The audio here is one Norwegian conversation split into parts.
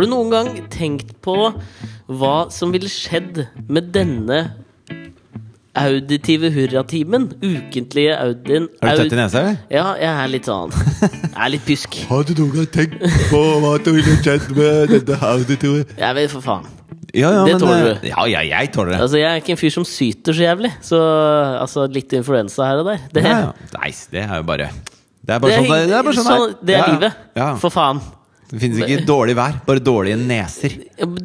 Har du noen gang tenkt på hva som ville skjedd med denne auditive hurratimen? Ukentlige Audin Er du tett i nesa, eller? Ja, jeg er litt sånn Jeg er litt pysk. Har du noen gang tenkt på hva som ville skjedd med denne auditive Jeg vet for faen. Ja, ja, Det men, tåler eh, du. Ja, ja, jeg tåler det. Altså, Jeg er ikke en fyr som syter så jævlig. Så altså, litt influensa her og der. Det, Ja, ja. Nei, det er jo bare Det er bare det er, sånn det, det er. Sånn sånn, det er ja. livet. For faen. Det finnes ikke dårlig vær, bare dårlige neser.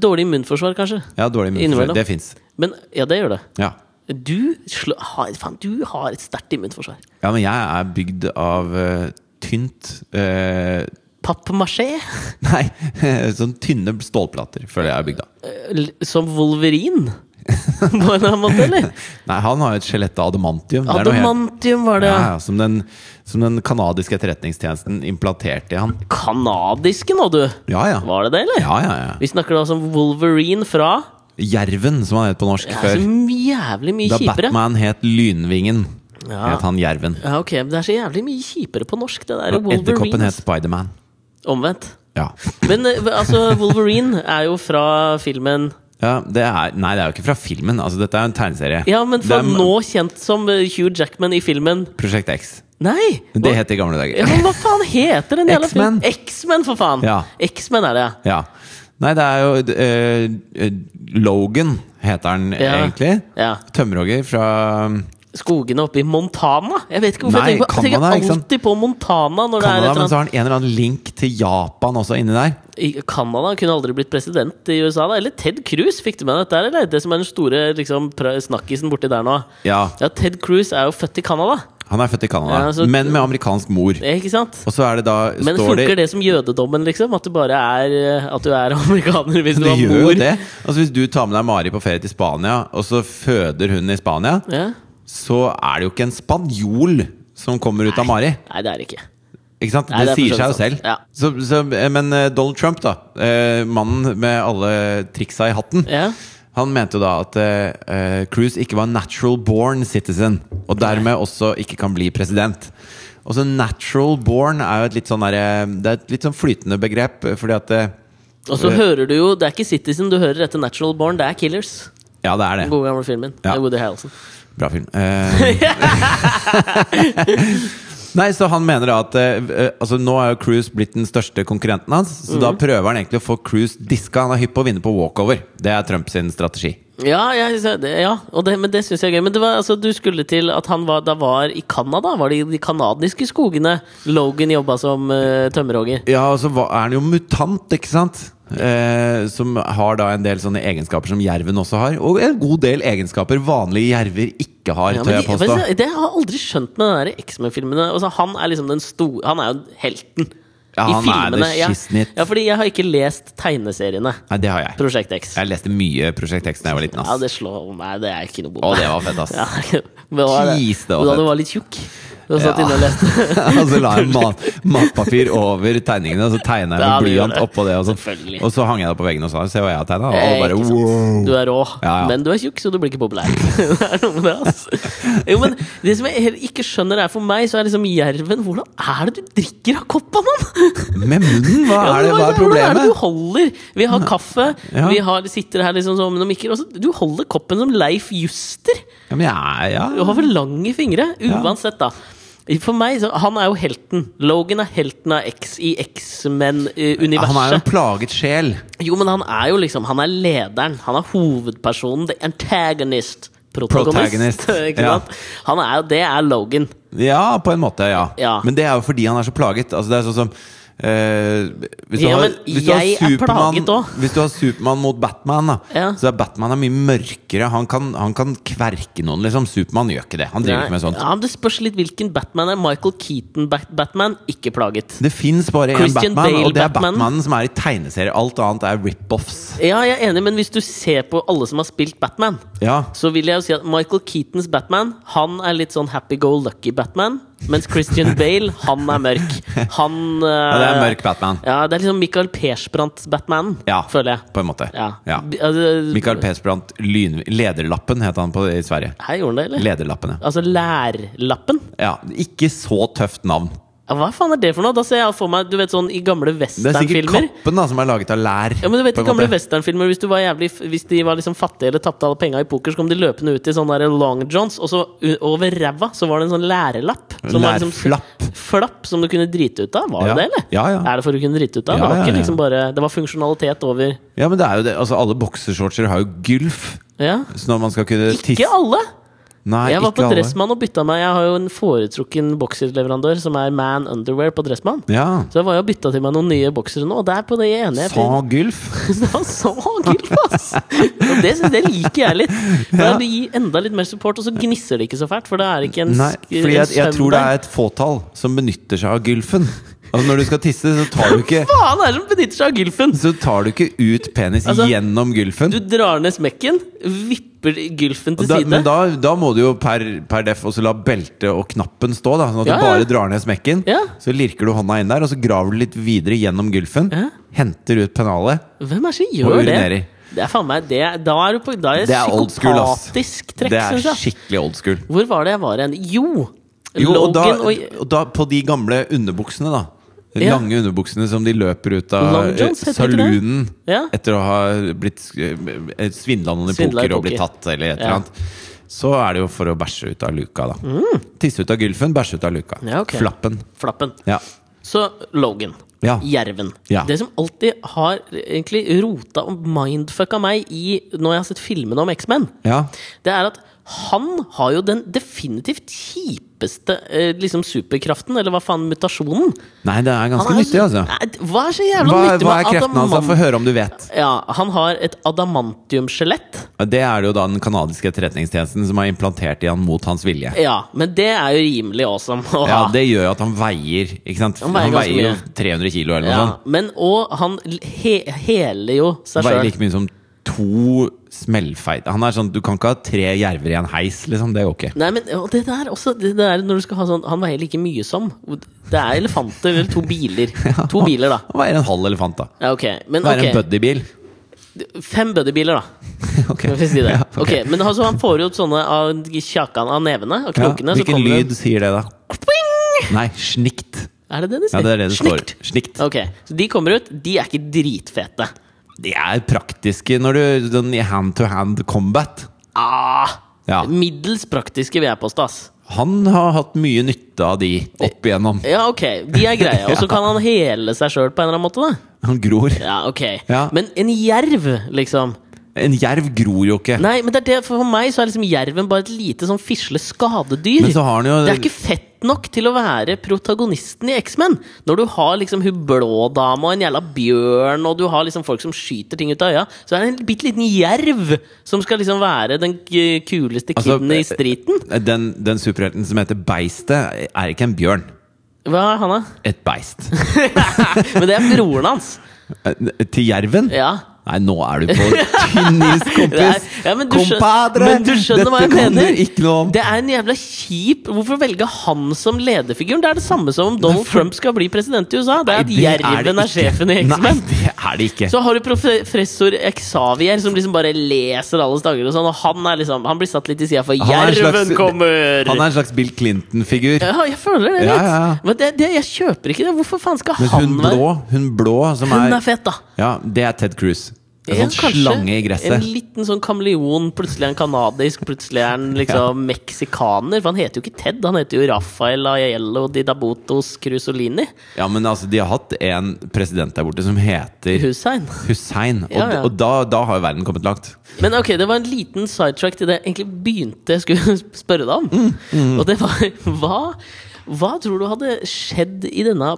Dårlig munnforsvar, kanskje. Ja, dårlig munnforsvar. Det fins. Men ja, det gjør det. Ja. Du, slå, har, fan, du har et sterkt immunforsvar. ja, men jeg er bygd av uh, tynt uh, Pappmasjé? Nei, sånn tynne stålplater, føler jeg er bygd av. L- Som Wolverine? På en eller annen måte, eller? Nei, han har jo et skjelett av adamantium. Det er helt- var det. Ja, ja, som den, som den kanadiske etterretningstjenesten implanterte i han. Kanadiske nå, du! Ja, ja. Var det det, eller? Ja, ja, ja. Vi snakker da om Wolverine fra Jerven, som han het på norsk ja, før. så jævlig mye Da kjipere. Batman het Lynvingen, Ja. het han Jerven. Ja, ok, men Det er så jævlig mye kjipere på norsk, det der Wolverine edderkoppen het Spiderman. Omvendt. Ja. Men eh, altså, Wolverine er jo fra filmen ja det er, nei, det er jo ikke fra filmen. Altså, dette er jo en tegneserie. Ja, men fra er nå kjent som eh, Hugh Jackman i filmen Prosjekt X. Nei! Det het i gamle dager. ja, men Hva faen heter den jævla filmen? X-Men, for faen! Ja. X-Men er det, Ja. Nei, det er jo eh, Logan heter han Ja. egentlig. ja. Tømmerhogger fra Skogene oppe i Montana? Jeg vet ikke hvorfor Nei, jeg tenker, på, jeg Canada, tenker ikke alltid på Montana når Canada, det er men så har han en eller annen link til Japan også inni der. I- Canada kunne aldri blitt president i USA, da. Eller Ted Cruz, fikk du med dette? Eller? Det som er den store liksom, snakkisen borti der nå. Ja, Ja, Ted Cruz er jo født i Canada, Han er født i Canada, Ja, altså, men med amerikansk mor. ikke sant? Og så er det da Men funker det det som jødedommen, liksom? At du bare er eh, At du er amerikaner hvis du har mor? det. Altså Hvis du tar med deg Mari på ferie til Spania, og så føder hun i Spania, Ja? Så er det jo ikke en spanjol som kommer ut av Mari. Nei, det er det ikke. Ikke sant? Nei, det, det er sier seg jo selv. Ja. Så, så, men eh, Donald Trump, da. Eh, mannen med alle triksa i hatten. Ja. Han mente jo da at uh, Cruise ikke var natural born citizen, og dermed også ikke kan bli president. Og så natural born er jo et litt sånn der, Det er et litt sånn flytende begrep, fordi at uh, Og så hører du jo Det er ikke Citizen du hører etter Natural Born, det er Killers. Ja, det er Den det. gode gamle filmen. Ja. Woody Harrelson. Bra film. Eh, Nei, så han mener da at eh, eh, Altså Nå er jo Cruise blitt den største konkurrenten hans, så da prøver han egentlig å få Cruise diska. Han er hypp på å vinne på walkover. Det er Trump sin strategi. Ja, jeg, det, ja og det, men det syns jeg er gøy. Men det var, altså, du skulle til at han var, da var i Canada? Var det i de canadiske skogene Logan jobba som uh, tømmerhogger? Ja, og så var- er han jo mutant, ikke sant? Eh, som har da en del sånne egenskaper som jerven også har. Og en god del egenskaper vanlige jerver ikke har, Ja, de, det har jeg aldri skjønt med de X-Men-filmene. Altså, han er liksom den store Han er jo helten Ja, han er det skissnitt. Ja, fordi jeg har ikke lest tegneseriene. Nei, det har jeg. Prosjekt X. Jeg leste mye Prosjekt X da jeg var liten. Ja, det slår meg. Det er ikke noe Å, bonde. det var fett, ass. Ja, det var det. Jeez, det var Da du var litt tjukk. Du satt Ja. inne og lest. og så la jeg mat, matpapir over tegningene, og så tegna jeg med blyant oppå det. Og så, og så hang jeg det på veggen og sa se hva jeg har tegna. Og Eh, alle bare wow. Du er rå, Ja, ja. men du er tjukk, så du blir ikke populær. det er noe med det, altså. Jo, men det som jeg ikke skjønner, er for meg, så er liksom jerven Hvordan er det du drikker av koppa, mann? Med munnen? Hva er det? Hva er Hvordan er det du holder? Vi har kaffe, vi har, sitter her liksom som noen mikker, og så du holder koppen som Leif Juster! Ja, men jeg, ja. Du har for lange fingre, uansett, da. For meg, så Han er jo helten. Logan er helten av X i X-men-universet. Han er jo en plaget sjel. Jo, men han er jo liksom Han er lederen. Han er hovedpersonen. The antagonist. Protagonist. Protagonist, ja. Han er jo Det er Logan. Ja, på en måte, ja. Ja. Men det er jo fordi han er så plaget. Altså, det er sånn som eh, hvis, du Ja, har, hvis, du er Superman, hvis du har Supermann mot Batman, da, Ja. så er Batman er mye mørkere. Han kan, han kan kverke noen, liksom. Supermann gjør ikke det. Han driver ikke med sånt. Ja, Det spørs litt hvilken Batman er. Michael Keaton-Batman, ikke plaget. Det fins bare én Batman, Bale og det er Batman. Batmanen som er i tegneserier. Alt annet er rip-offs. Ja, jeg er enig, men hvis du ser på alle som har spilt Batman, Ja. så vil jeg jo si at Michael Keatons Batman Han er litt sånn happy-go-lucky Batman. Mens Christian Bale, han er mørk. Han ja, det er eh, mørk Batman. Ja, det er liksom Michael Persbrandt-Batman, Ja, føler jeg. på en måte. Ja. Ja. Altså, Michael Persbrandt Lyn... Lederlappen het han på, i Sverige. Her gjorde han det, eller? Lederlappen, ja. Altså lærlappen? ja. Ikke så tøft navn. Ja, Hva faen er det for noe? Da ser jeg for meg Du vet sånn i gamle Det er sikkert kappen da som er laget av lær. Ja, men du vet i gamle westernfilmer Hvis du var jævlig Hvis de var liksom fattige eller tapte alle penga i poker, så kom de løpende ut i sånne der long johns, og så over ræva så var det en sånn lærelapp. Som liksom Lærflapp. Flapp som du kunne drite ut av. Var Ja. det det, eller? Ja, ja. Er det for å kunne drite ut av? Ja, det var ikke liksom bare Det var funksjonalitet over Ja, men det er jo det. Altså, alle boksershortser har jo gulf. Ja. Så når man skal kunne tisse Ikke alle! Nei, Jeg var på. Dressmann og bytta meg. Jeg har jo en foretrukken bokserleverandør som er Man Underwear på Dressmann. Ja. Så jeg var jo og bytta til meg noen nye boksere nå, og der på det ene Sa gylf. Var så gildt, ass! Det, det liker jeg litt. Da Ja. gir enda litt mer support, og så gnisser det ikke så fælt. For det er ikke en, Nei, fordi jeg, jeg tror det er et fåtall som benytter seg av gylfen. Altså Når du skal tisse, så tar du ikke Hva faen er det som benytter seg av gylfen? Så tar du ikke ut penis Altså, gjennom gylfen. Du drar ned smekken, vipper gylfen til da, side. men da, da må du jo per, per def også la beltet og knappen stå, da sånn at Ja, du ja. bare drar ned smekken. Ja. Så lirker du hånda inn der, og så graver du litt videre gjennom gylfen. Ja. Henter ut pennalet. Hvem er det som gjør det? Det er faen meg det, Da er du på Da er det er psykopatisk school, ass. psykopatisk trekk, Det er jeg. skikkelig old school. Hvor var det jeg var hen? Jo! Jo, og da, og og da på de gamle underbuksene, da. Ja. Lange underbuksene som de løper ut av saloonen Ja. etter å ha blitt eh, svindla noen i poker og blitt tatt, eller et eller annet. Så er det jo for å bæsje ut av luka, da. Tisse ut av gylfen, bæsje ut av luka. Ja, ok. Flappen. Flappen. Ja. Så Logan. Ja. Jerven. Ja. Det som alltid har egentlig rota og mindfucka meg i når jeg har sett filmene om X-Men, ja. det er at han har jo den definitivt kjipeste eh, liksom superkraften, eller hva faen, mutasjonen. Nei, det er ganske er nyttig, altså. Nei, Hva er så jævla Hva, nyttig hva er med kreftene hans? Altså? Få høre om du vet. Ja, han har et adamantiumskjelett. Det er det jo da den kanadiske etterretningstjenesten som har implantert i han mot hans vilje. Ja, men det er jo rimelig awesome Ja. Det gjør jo at han veier ikke sant? Han veier, Han veier jo 300 kilo eller noe Ja, sånt. men og han he heler jo seg Veier like mye som to smellfeite Han er sånn, Du kan ikke ha tre jerver i en heis, liksom. Det går ikke. Nei, men og det der også det der når du skal ha sånn Han veier like mye som Det er elefanter eller to biler. To biler, da. Han veier en halv elefant, da. Ja, okay. Men Veier en ok, buddybil. fem buddybiler, da. okay. Si det? Ja, okay. Men altså, han får ut sånne av kjakene av nevene og Ja, knokene. så Hvilken kommer det- lyd sier det, da? Nei, snikt. Er det det de sier? Ja, det er det det står. Snikt. Snikt. Ok, Så de kommer ut. De er ikke dritfete. De er praktiske når du sånn i hand to hand combat. Ah, Ja. Middels praktiske, vil jeg påstå. Han har hatt mye nytte av de opp igjennom. Ja, ok, de er greie. Og så kan han hele seg sjøl på en eller annen måte. da Han gror. Ja, ok Ja. Men en jerv, liksom En jerv gror jo ikke. Nei, men det er det, for meg så er liksom jerven bare et lite sånn fisle skadedyr. Men så har han jo Det er ikke fett nok til å være protagonisten i X-Men. Når du har liksom hun blå dama og en jævla bjørn, og du har liksom folk som skyter ting ut av øya, så er det en bitte liten jerv som skal liksom være den kuleste Altså, kiden i streeten. Den, den superhelten som heter Beistet, er ikke en bjørn. Hva er han, da? Et beist. Men det er broren hans. Eh, Til jerven? Ja. Nei, nå er du på tynn is, kompis! Ja, men du Compadre! men du skjønner hva jeg mener. ikke noe om. Det er en jævla kjip Hvorfor velge han som lederfiguren? Det er det samme som om Donald Trump skal bli president i USA. Det er at Nei, det er Jerven er sjefen i X-Men. det er det ikke. Så har du professor Xavier som liksom bare leser alle dager, og sånn, og han er liksom Han blir satt litt i sida, for er Jerven slags- kommer! Han er en slags Bill Clinton-figur. Ja, jeg føler det litt. ja, ja. Men det, det, jeg kjøper ikke det. Hvorfor faen skal Men han hun blå, hun blå som Hun er er fet, da. Ja, det er Ted Cruz. En Ja, sånn kanskje. slange i gresset. En liten sånn kameleon. Plutselig er han kanadisk, plutselig er han liksom meksikaner. For han heter jo ikke Ted, han heter jo Rafael Aiello di Dabotos Crusolini. Ja, men altså, de har hatt en president der borte som heter Hussein. Hussein. Og, Ja, ja. og da, da har jo verden kommet langt. Men ok, det var en liten sidetrack til det jeg egentlig begynte jeg skulle spørre deg om. Mm, Og det var hva, hva tror du hadde skjedd i denne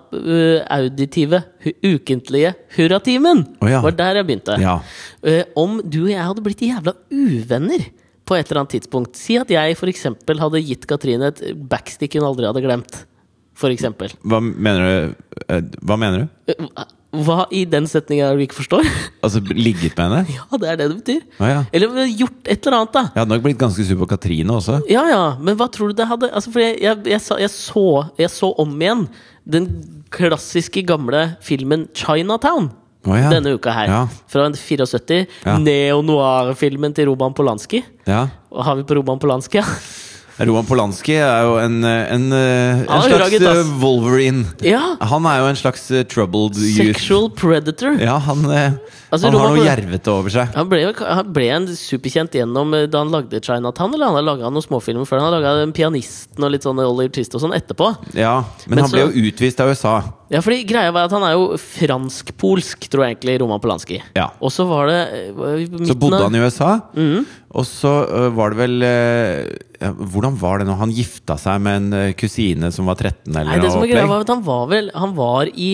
auditive, ukentlige hurratimen? Oh, ja. var der jeg begynte. Ja. Eh, om du og jeg hadde blitt jævla uvenner på et eller annet tidspunkt. Si at jeg eksempel hadde gitt Katrine et backstick hun aldri hadde glemt. For eksempel. Hva mener du? eh, Hva mener du? Hva i den setninga du ikke forstår? Altså ligget med henne? ja, det er det det betyr. Ah, ja. Eller gjort et eller annet, da. Jeg hadde nok blitt ganske sur på Katrine også. Ja, ja, men hva tror du det hadde altså, For jeg, jeg, jeg, så, jeg så om igjen den klassiske gamle filmen Chinatown. Oh, ja. Denne uka her. Fra en 74. Ja. Neo-noir-filmen til Roman Polanski. Ja. Og har vi på Roman Polanski, ja? Roman Polanski er jo en, en, en er slags eh, Wolverine. Ja! Han er jo en slags eh, troubled youth. Sexual predator. Ja, han, eh, Altså, han har noe Pol- jervete over seg. Han ble, han ble en superkjent gjennom da han lagde Chinatown, eller han har laga noen småfilmer før? Han har laga Pianisten og litt sånn Oliver Twist og sånn etterpå. Ja, men, Men han ble jo utvist av USA. Ja, fordi greia var at han er jo fransk-polsk, tror jeg egentlig, Roman Polanski. Ja. Og så var det midten, Så bodde han i USA, Mhm. Og så øh, var det vel øh, ja, Hvordan var det nå? Han gifta seg med en øh, kusine som var 13, eller Nei, det som er greia var at han var vel Han var i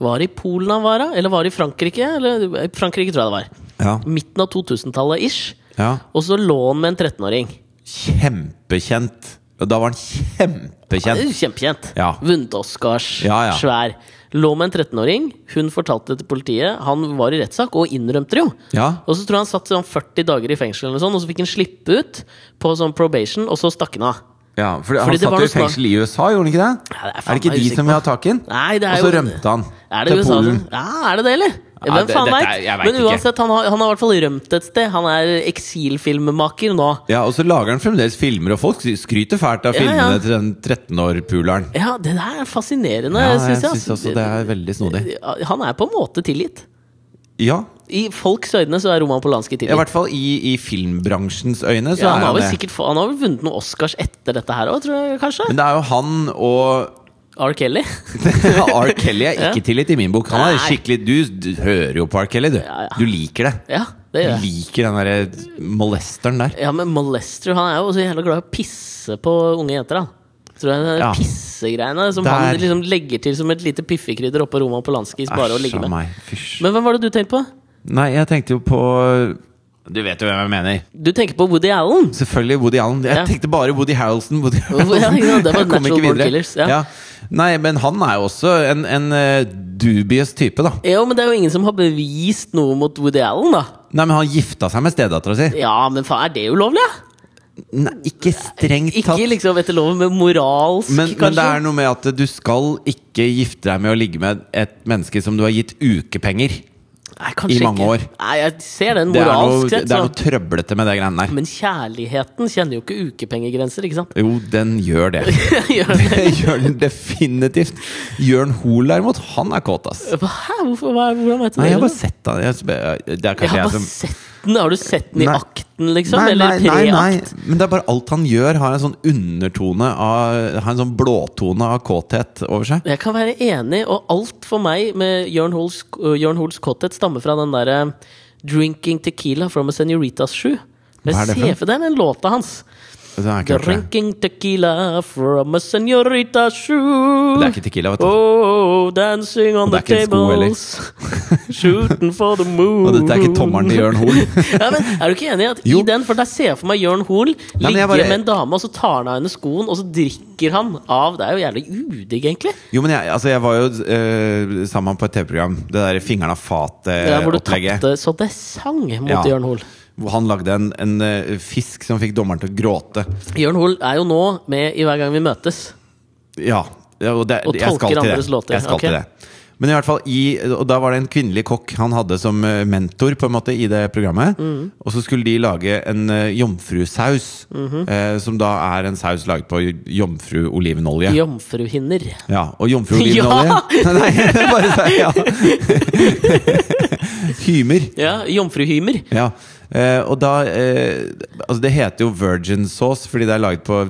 Var i Polen han var, da? Eller var i Frankrike? Eller Frankrike, tror jeg det var. Ja, Midten av 2000-tallet ish. ja. Og så lå han med en 13-åring. Kjempekjent. Da var han kjempekjent. Kjempekjent. Ja. Vunnet Oscars. Ja, ja. Svær. Lå med en 13-åring. Hun fortalte det til politiet. Han var i rettssak og innrømte det jo. Ja. Og så tror jeg han satt sånn 40 dager i fengsel, eller sånn, og så fikk han slippe ut på sånn probation, og så stakk han av. ja, for Fordi han satt jo i fengsel i USA, gjorde han ikke det? Ja, det er er det ikke de som vil ha tak i ham? Og så rømte han til Polen. Ja, er det det, eller? Ja, Hvem faen veit? Men uansett, han har, han har i hvert fall rømt et sted. Han er eksilfilmmaker nå. Ja, Og så lager han fremdeles filmer, og folk skryter fælt av Ja, ja. filmene til den 13-år-puleren. Ja, det der er fascinerende, Ja, syns jeg. Synes også det er veldig snodig. Han er på en måte tilgitt. Ja, I folks øyne så er Roman Polanski i hvert fall i, i filmbransjens øyne. Så Ja, han, har vel sikkert, han har vel vunnet noen Oscars etter dette her òg, kanskje? Men det er jo han og R. Kelly. R. Kelly er ikke Ja. tilgitt i min bok. Han er Nei. skikkelig Du, du hører jo på R. Kelly, du. Ja, ja. Du liker det. Ja, det Du gjør jeg. liker den derre molesteren der. Ja, men Molester han er jo så jævla glad i å pisse på unge jenter. da. Tror jeg det Ja. pissegreiene som Der. han liksom legger til som et lite piffekrydder oppå på Polanskis bare å ligge med. meg. Fysj. Men hvem var det du tenkte på? Nei, jeg tenkte jo på Du vet jo hvem jeg mener. Du tenker på Woody Allen. Selvfølgelig Woody Allen. Jeg Ja. tenkte bare Woody Harrelson. Woody Ja, ja, det var Jeg kom Natural ikke Born videre. Killers, ja. Nei, men han er jo også en, en eh, dubious type, da. Jo, men det er jo ingen som har bevist noe mot Woody Allen, da. Nei, men han gifta seg med stedattera si. Ja, men faen, er det ulovlig? Ja? Nei, ikke strengt tatt. Ikke liksom etter loven, men moralsk, Men, men det er noe med at du skal ikke gifte deg med å ligge med et menneske som du har gitt ukepenger. Nei, i mange ikke. år. Nei, jeg ser den Det moralsk sett. det er noe trøblete med det greiene der. Men kjærligheten kjenner jo ikke ukepengegrenser, ikke sant? Jo, den gjør det. Gjør den det? Gjør den definitivt. Jørn Hoel derimot, han er kåt, ass. Hæ? Hvorfor? Hva, hvordan vet du Nei, det? jeg har bare sett han. Jeg, det er Jeg har har jeg bare som sett den! Har du sett den i Nei. akten, liksom? Nei, Eller nei, nei, nei, men det er bare alt han gjør, har en sånn undertone av Har en sånn blåtone av kåthet over seg. Jeg kan være enig, og alt for meg med Jørn Hoels, øh, Jørn Hoels kåthet stammer fra den derre 'Drinking Tequila from a Senoritas Shoe'. Jeg ser er for ser den låta hans. Drinking tequila from a senorita shoe. Det er ikke Tequila, vet du. Oh, dancing on the tables. Shooting for the moon. Og dette er ikke tommelen til Jørn Hoel. ja, men Er du ikke enig i at Jo. i den, for der ser jeg for meg Jørn Hoel ligge bare- med en dame, og så tar han av henne skoen, og så drikker han av Det er jo jævlig udigg, egentlig. Jo, men jeg, altså, jeg var jo uh, sammen på et TV-program. Det der Fingeren av Det Ja, hvor du fatet-opplegget. tapte så det sang mot Ja. Jørn Hoel. Han lagde en, en eh, fisk som fikk dommeren til å gråte. Jørn Hoel er jo nå med i Hver gang vi møtes. Ja, ja og, det, Og tolker til det. andres låter, Jeg skal okay. til det. Men i hvert fall i, Og da var det en kvinnelig kokk han hadde som eh, mentor på en måte i det programmet. Mm. Og så skulle de lage en uh, jomfrusaus, -hmm. eh, som da er en saus laget på jomfruolivenolje. Jomfruhinner. Ja, og jomfruolivenolje Nei, bare si ja. Hymer. Ja, jomfruhymer. Ja. Eh, og da eh, Altså, det heter jo virgin sauce fordi det er laget på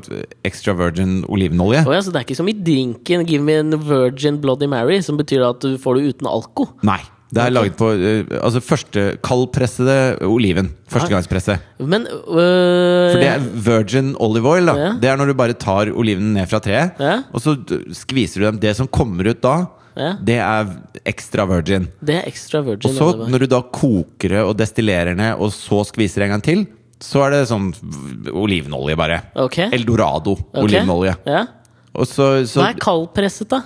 extra virgin olivenolje. Oh, ja, så det er ikke som i drinken 'Give me a virgin Bloody Mary', som betyr at du får det uten alko. Nei. Det er laget på uh, Altså første kaldpressede oliven. Førstegangspresse. Men øh, For det er virgin olive oil. da Ja. Det er når du bare tar oliven ned fra treet, Ja. og så skviser du dem. Det som kommer ut da, Ja. det er extra virgin. Det er extra virgin. Og så, når du da koker det og destillerer ned, og så skviser det en gang til, så er det sånn olivenolje, bare. Okay. Eldorado-olivenolje. olivenolje. Ja. Så, så Hva er kaldpresset, da?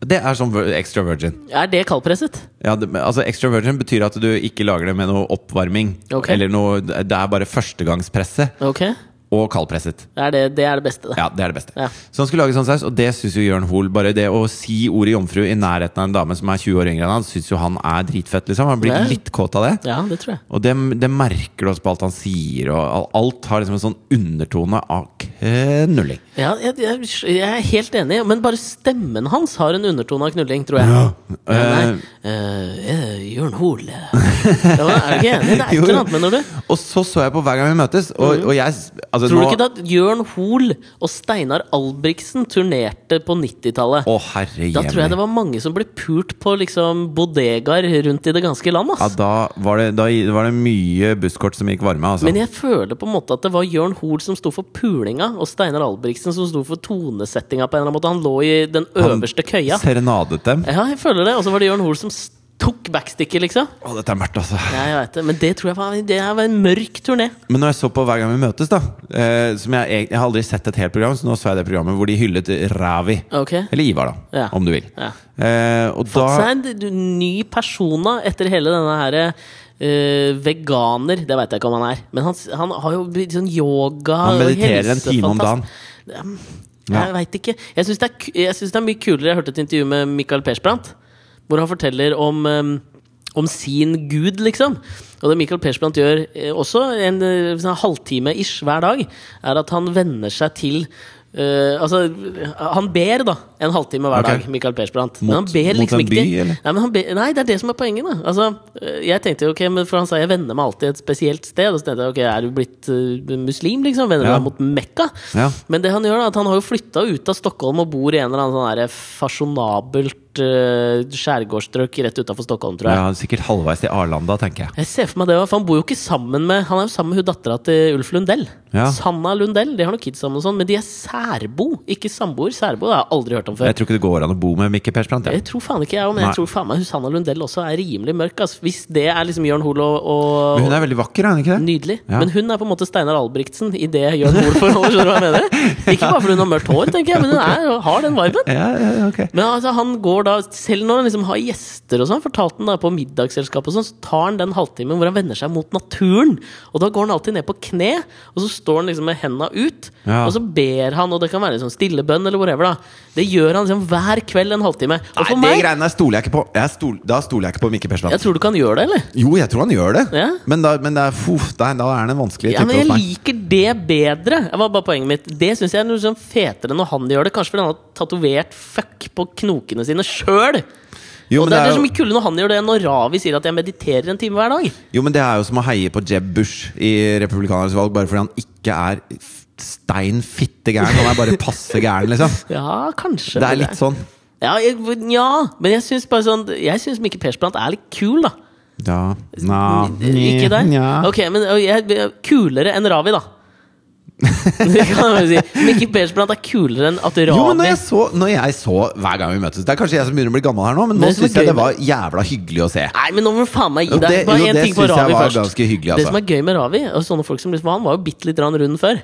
Det er sånn extra virgin. Er det kaldpresset? Ja, det, altså Extra virgin betyr at du ikke lager det med noe oppvarming. Okay. Eller noe Det er bare førstegangspresse. Ok. Og kaldpresset. Det er det, det er det beste, det. Ja, det er det beste. Ja. Så han skulle lage sånn saus, og det syns jo Jørn Hoel Bare det å si ordet jomfru i nærheten av en dame som er 20 år yngre enn han, syns jo han er dritfett, liksom. Han blir Ja. litt kåt av det. Ja, det tror jeg. Og det, det merker du også på alt han sier, og alt har liksom en sånn undertone av knulling. Ja, jeg, jeg, jeg er helt enig, men bare stemmen hans har en undertone av knulling, tror jeg. Ja, nei, uh, Jørn Hoel ja, Er du ikke enig? Det er ikke noe annet, mener du? Og så så jeg på hver gang vi møtes, og, og jeg altså, Mm. Tror du nå- ikke at Jørn Hoel og Steinar Albrigtsen turnerte på 90-tallet? Å, herre Da tror jeg det var mange som ble pult på liksom bodegaer rundt i det ganske land. Ja, da var, det, da var det mye busskort som gikk varme, altså. Men jeg føler på en måte at det var Jørn Hoel som sto for pulinga, og Steinar Albrigtsen som sto for tonesettinga. på en eller annen måte Han lå i den Han øverste køya. Serenadet dem. Ja, jeg føler det. Og så var det Jørn Hoel som tok backsticket, liksom. Å, dette er mørkt, altså. Ja, jeg vet det. Men det tror jeg var, det var en mørk turné. Men når jeg så på Hver gang vi møtes, da eh, som jeg, jeg, har aldri sett et helt program, så nå så jeg det programmet hvor de hyllet Ravi. Ok. Eller Ivar, da, Ja. om du vil. Ja. Eh, og Fått da seg en ny persona etter hele denne her Uh, veganer, det veit jeg ikke om han er. Men han, han har jo blitt sånn yoga Han mediterer en time om dagen. Ja. Jeg veit ikke. Jeg syns det, det er mye kulere. Jeg hørte et intervju med Michael Persbrandt, hvor han forteller om eh, om sin gud, liksom. Og det Michael Persbrandt gjør eh, også, en eh, sånn halvtime ish hver dag, er at han venner seg til Uh, altså, han ber da en halvtime hver dag. dag, Michael Persbrandt. Men Mot- han ber liksom ikke by, eller? Nei, men han ber, nei, det er det som er poenget. da altså, eh, Jeg tenkte ok, men For han sa jeg venner meg alltid et spesielt sted. Og så tenkte jeg, ok, Er du blitt uh, muslim, liksom? Venner Ja. meg mot Mekka? Ja. Men det han gjør da, at han har jo flytta ut av Stockholm og bor i en eller annen sånn der fasjonabelt uh, skjærgårdsstrøk rett utafor Stockholm, tror jeg. ja, Sikkert halvveis til Arlanda, tenker jeg. Jeg ser for meg det, for Han bor jo ikke sammen med Han er jo sammen med hun dattera til Ulf Lundell. Ja. Sanna Lundell. De har noen kids sammen, og sånn men de er særbo, ikke samboer. Særbo det har jeg aldri hørt om før. Jeg tror ikke det går an å bo med Mikke Persbrandt. Jeg jeg. tror faen ikke jeg òg, men Nei. jeg tror faen meg Susanna Lundell også er rimelig mørk. Altså. Hvis det er liksom Jørn Hoel og, og Men hun er veldig vakker, er hun ikke det? Nydelig. Ja. Men hun er på en måte Steinar Albrigtsen i det Jørn Hoel forholdet. Skjønner du hva jeg mener? Ikke bare fordi hun har mørkt hår, tenker jeg, men hun er, har den viben. Ja, ja, ja, Men altså, han går da, selv når han liksom har gjester og sånn, fortalte han da på middagsselskap og sånn, så tar han den halvtimen hvor han vender seg mot naturen. Og da går han alltid ned på kne, og så står han liksom med henda ut, Ja. og så ber han, og det kan være en sånn stillebønn eller whatever, da. Det gjør han liksom hver kveld en halvtime. Og Nei, det meg greiene der stoler jeg ikke på. Jeg stol, da stoler jeg ikke på Mikke Jeg tror du kan gjøre det, eller? Jo, jeg tror han gjør det, Ja. men, da, men det er, fuh, da, da er han en vanskelig Ja, type men jeg meg. liker det bedre. Det var bare poenget mitt. Det syns jeg er noe sånn fetere når han gjør det. Kanskje fordi han har tatovert fuck på knokene sine sjøl. Jo, Og men det er, det er så mye kulere når han gjør det, enn når Ravi sier at jeg mediterer en time hver dag. Jo, men det er jo som å heie på Jeb Bush i republikanernes valg, bare fordi han ikke er stein fitte gæren. Han er bare passe gæren, liksom. Ja, kanskje. Det er litt sånn. Ja, jeg, ja men jeg syns bare sånn Jeg syns Mikke Persbrandt er litt kul, da. Ja, na, Ikke deg? Ok, men jeg, kulere enn Ravi, da. det kan man si. Mikke Persbrandt er kulere enn at Ravi Jo, men når jeg, så, når jeg så Hver gang vi møtes Det er kanskje jeg som begynner å bli gammel her nå, men nå syns jeg det var jævla hyggelig å se. Nei, men nå må du faen meg gi Jo, deg. det- Bare jo, én det ting på synes jeg Ravi var først. ganske hyggelig, Det altså. som er gøy med Ravi, og sånne folk som liksom, han var jo bitte litt rund før.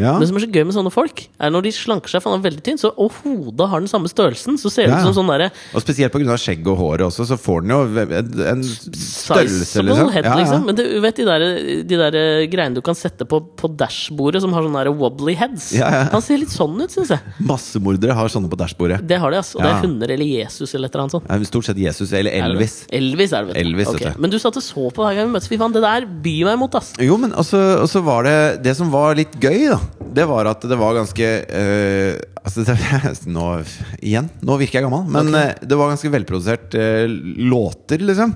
Ja. Det som er så gøy med sånne folk, er når de slanker seg, for han er veldig tynn, så, og hodet har den samme størrelsen, så ser det Ja, ut som sånn derre Og spesielt pga. skjegget og håret også, så får den jo en, en størrelse, liksom. head, liksom. Men du vet de der, de der eh, greiene du kan sette på, på dashbordet, som har sånne der wobbly heads? Han ser litt sånn ut, syns jeg. Massemordere har sånne på dashbordet. Det har de, ass. Og det er hunder eller Jesus eller et eller annet sånt. Stort sett Jesus eller Er? Elvis. Elvis er det, vet du. Elvis, okay. Men du satt og så på hver gang vi møttes. Fy faen, det der byr meg imot, ass. Jo, men også, også var det Det som var litt gøy, da, det var at det var ganske uh, Altså, det, nå Igjen, nå virker jeg gammel, men eh, det var ganske velprodusert uh, låter, liksom.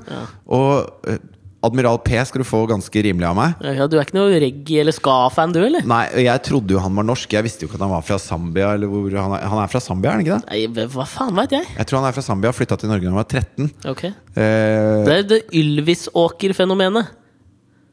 Og eh, Admiral P skal du få ganske rimelig av meg. Ja, du er ikke noe reggae- eller ska-fan, du, eller? Nei, jeg trodde jo han var norsk. Jeg visste jo ikke at han var fra Zambia. Eller hvor han, er, han er fra Zambia, er han ikke det? Nei, hva faen veit jeg? Jeg tror han er fra Zambia, flytta til Norge da han var 13. Ok Eh, Det er det Ylvis-åker-fenomenet.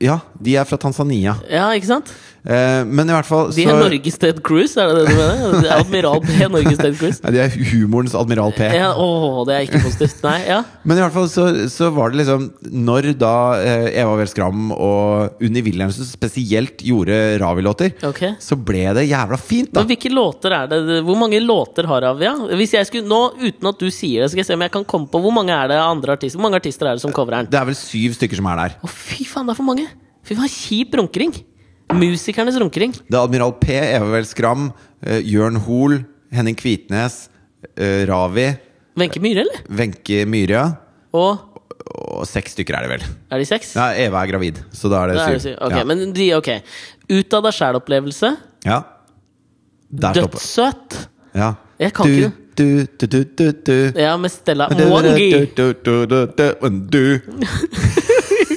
Ja, de er fra Tanzania. Ja, ikke sant? Eh, men i hvert fall De er Norges Ted Cruise, er det det du mener? Det er Admiral P, Norges Ted Cruise. Nei, de er humorens Admiral P. Ja, åh, det er ikke positivt. Nei, ja. Men i hvert fall så, så var det liksom Når da eh, Eva Weel Skram og Unni Wilhelmsen spesielt gjorde Ravi-låter, Ok. så ble det jævla fint, da. Men hvilke låter er det? Hvor mange låter har Ravi? Hvis jeg skulle, nå, Uten at du sier det, skal jeg se om jeg kan komme på hvor mange er det andre artister Hvor mange artister er det som coverer den? Det er vel syv stykker som er der. Å, fy faen, det er for mange! Fy faen, kjip runkering! Musikernes runkering. Det er Admiral P, Eva Vel Skram, uh, Jørn Hoel, Henning Kvitnes, uh, Ravi, Wenche Myhre, eller? Wenche Myhre, Og og seks stykker er det vel. er de seks? Ja, Eva er gravid, så da er det det syv. Okay, Ok, ja. men de, ok. Ut av deg sjæl-opplevelse. ja. Dødssøt. Ja. Jeg kan du, ikke du, du, du, du, du. Ja, med Stella Morgi du, du, du, du, du, du.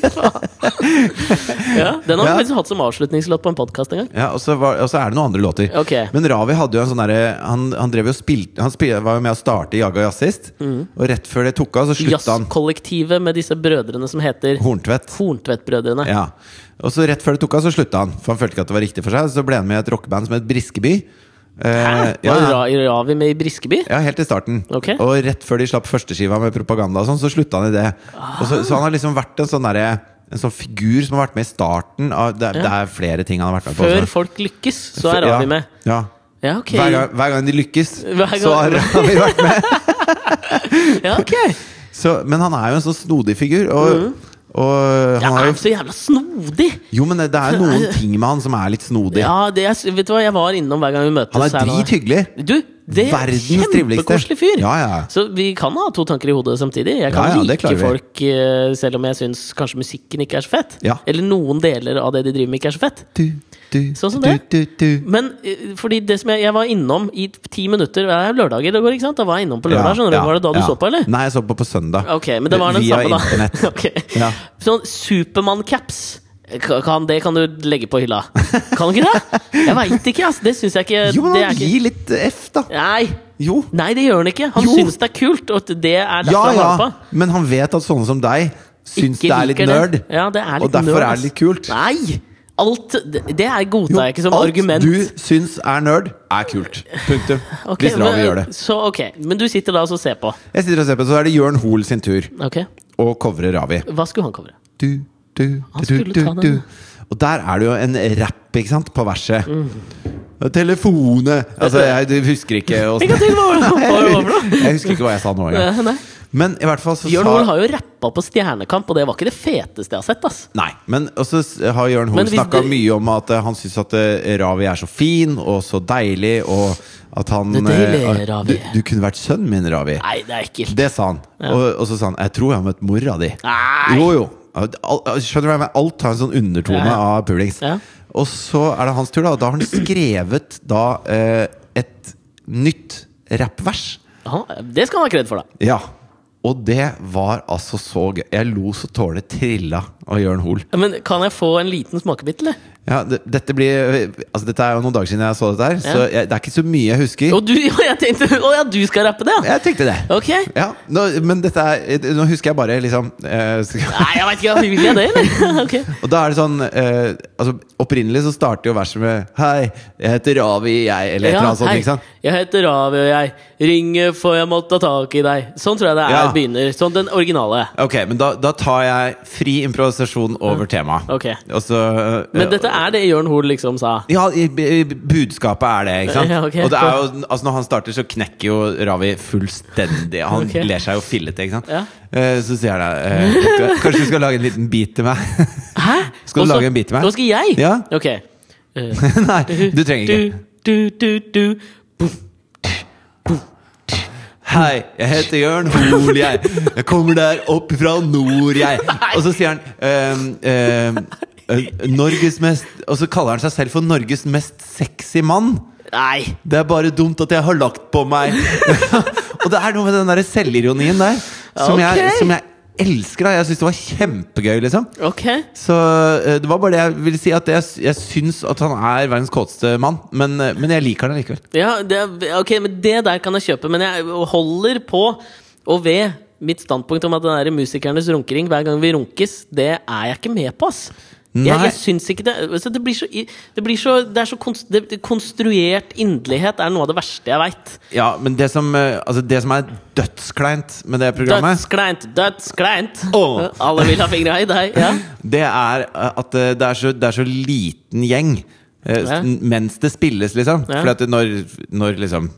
Ja, den har vi faktisk hatt som avslutningslåt på en podkast en gang. Ja, og så, var, og så er det noen andre låter. Okay. Men Ravi hadde jo en sånn derre Han, han drev jo og Han spil, var jo med å starte Jaga Jazz sist. Mm. Og rett før det tok av, så slutta han. Jazzkollektivet med disse brødrene som heter Horntvedt. Horntvedt-brødrene. Ja. Og så rett før det tok av, så slutta han. For han følte ikke at det var riktig for seg. Så ble han med i et rockeband som het Briskeby. Eh, Hæ? ja, Var ja. Ravi med i Briskeby? ja, helt i starten. Okay. Og rett før de slapp førsteskiva med propaganda og sånn, så slutta han i det. Så, så han har liksom vært en sånn derre en sånn figur som har vært med i starten av Det, Ja. det er flere ting han har vært med på. Før også. folk lykkes, så er Ravi med. Ja. Ja, Okay. Hver, gang, hver gang de lykkes, gang- så har Ravi vært med. Ja, ok. Så, men han er jo en sånn snodig figur. Og, og han har er jo så jævla snodig? Jo, men det er noen ting med han som er litt snodig. Ja, det vet du hva, jeg var innom hver gang vi møtes. Han er drithyggelig. Du, det er en kjempekoselig fyr! Ja, ja. Så vi kan ha to tanker i hodet samtidig. Jeg kan Ja, ja, like folk eh, selv om jeg syns kanskje musikken ikke er så fett. Ja. Eller noen deler av det de driver med, ikke er så fett. Du, du, Sånn som det. Du. Men eh, fordi det som jeg, jeg var innom i ti minutter Det er lørdager det går, ikke sant? Da var jeg innom på lørdag. Ja, skjønner du? ja, Var det da du ja. så på, eller? Nei, jeg så på på søndag. Ok, men det var den Via samme, da. internett. okay. Ja. Sånn Supermann-caps. Kan, det kan du legge på hylla. Kan du ikke det? Jeg veit ikke, altså. Det syns jeg ikke Jo, men ikke gir litt F, da. Nei. Jo. Nei, det gjør han ikke. Han Jo. syns det er kult, og det er derfor Ja, han holder på. men han vet at sånne som deg syns Ikke det er litt nerd. Ja, det er litt og derfor nerd, er det litt kult. Nei! Alt Det, godtar jeg ikke som alt argument. du syns er nerd, er kult. Punktum. Okay, Hvis Ravi gjør det. Så ok, Men du sitter da og ser på. Jeg sitter og ser på, så er det Jørn Hoel sin tur Ok, å covre Ravi. Hva skulle han covre? Du, du, Han du, skulle du, ta den. Og der er det jo en rapp, ikke sant, på verset. Mm. Telefone Altså, jeg husker ikke åssen- noe? Jeg husker ikke hva jeg sa nå engang. Eh, Men i hvert fall så Jørn Hoel har jo rappa på Stjernekamp, og det var ikke det feteste jeg har sett. ass Nei, men også har Jørn Hoel snakka det- mye om at eh, han syns at eh, Ravi er så fin og så deilig, og at han Det deilige eh, Ravi. Du, du kunne vært sønnen min, Ravi. Nei, det er ekkelt. Det sa han. Og, og så sa han 'Jeg tror jeg har møtt mora di'. Nei! Jo, jo. Skjønner du hva jeg mener? Alt har en sånn undertone Ja, ja. av pulings. Ja. Og så er det hans tur, da. Og da har han skrevet da eh, et nytt rappvers. Det skal han ha kred for, da. Ja. Og det var altså så gøy. Jeg lo så tårene trilla av Jørn Hoel. Men kan jeg få en liten smakebit, eller? Ja, det, dette blir Altså Dette er jo noen dager siden jeg så dette her, så jeg, det er ikke så mye jeg husker. Og du, og jeg tenkte Å ja, du skal rappe det, ja? Jeg tenkte det. Ok. Ja, nå, Men dette er Nå husker jeg bare liksom eh, skal- Nei, jeg veit ikke. Vil jeg det, eller? ok. Og da er det sånn eh, Altså Opprinnelig så starter jo verset med Hei, jeg heter Ravi, jeg, eller et eller annet sånt. hei. ikke sant? Jeg heter Ravi, og jeg ringer for jeg må ta tak i deg. Sånn tror jeg det er Ja. begynner. Sånn den originale. Ok, men da, da tar jeg fri improvisasjon over temaet. Ok. Og så eh, Men dette er det Jørn Hoel liksom sa. Ja, budskapet er det, ikke sant? Ja, okay. Og det er jo, altså når han starter, så knekker jo Ravi fullstendig. Han okay. ler seg jo fillete, ikke sant? Ja. Eh, så sier han eh, Kanskje du skal lage en liten beat til meg? Hæ? Skal du Også, lage en beat til meg? Nå skal jeg? Ja. Ok. Uh, Nei, du trenger ikke. Du, du, du, du. Hei, jeg heter Jørn Hoel, jeg. Jeg kommer der opp fra nord, jeg. Og så sier han ehm, eh, Norges mest Og så kaller han seg selv for Norges mest sexy mann. Nei. Det er bare dumt at jeg har lagt på meg. og det er noe med den der selvironien der som, jeg, som jeg elsker. Da. Jeg syns det var kjempegøy, liksom. Okay. Så eh, det var bare det jeg ville si, at jeg, jeg syns at han er verdens kåteste mann. Men, eh, men jeg liker han likevel. Ja, det, ok, men det der kan jeg kjøpe. Men jeg holder på og ved mitt standpunkt om at den der musikernes runkering hver gang vi runkes, det er jeg ikke med på, ass. Jeg, jeg syns ikke det altså, Det blir så, det blir så, det er så konst, det, Konstruert inderlighet er noe av det verste jeg veit. Ja, men det som, eh, altså det som er dødskleint med det programmet Dødskleint, dødskleint! Oh. Alle vil ha fingra i deg. Ja. Det er eh, at eh, det er så, det er så liten gjeng Ja. mens det spilles, liksom. Ja. For at når, når liksom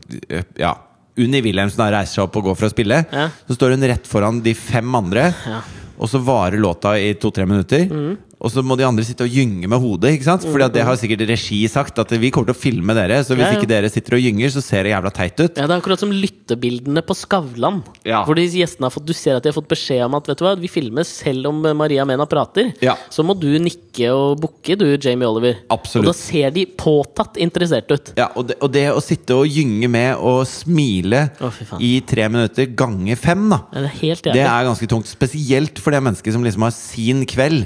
Ja. Unni Wilhelmsen reiser seg opp og går for å spille, Ja. så står hun rett foran de fem andre. Ja. Og så varer låta i to-tre minutter. Og så må de andre sitte og gynge med hodet. ikke sant? Fordi at det har sikkert regi sagt, at vi kommer til å filme dere. Så hvis Ja, ja. ikke dere sitter og gynger, så ser det jævla teit ut. Ja, Det er akkurat som lyttebildene på Skavlan. Ja. Hvor de gjestene har fått, du ser at de har fått beskjed om at vet du hva, vi filmer selv om Maria Mena prater. Ja. Så må du nikke og bukke, du, Jamie Oliver. Absolutt. Og da ser de påtatt interessert ut. Ja, og det, og det å sitte og gynge med og smile Å, i tre minutter ganger fem, da. Ja, det er helt Det er ganske tungt. Spesielt for det mennesket som liksom har sin kveld.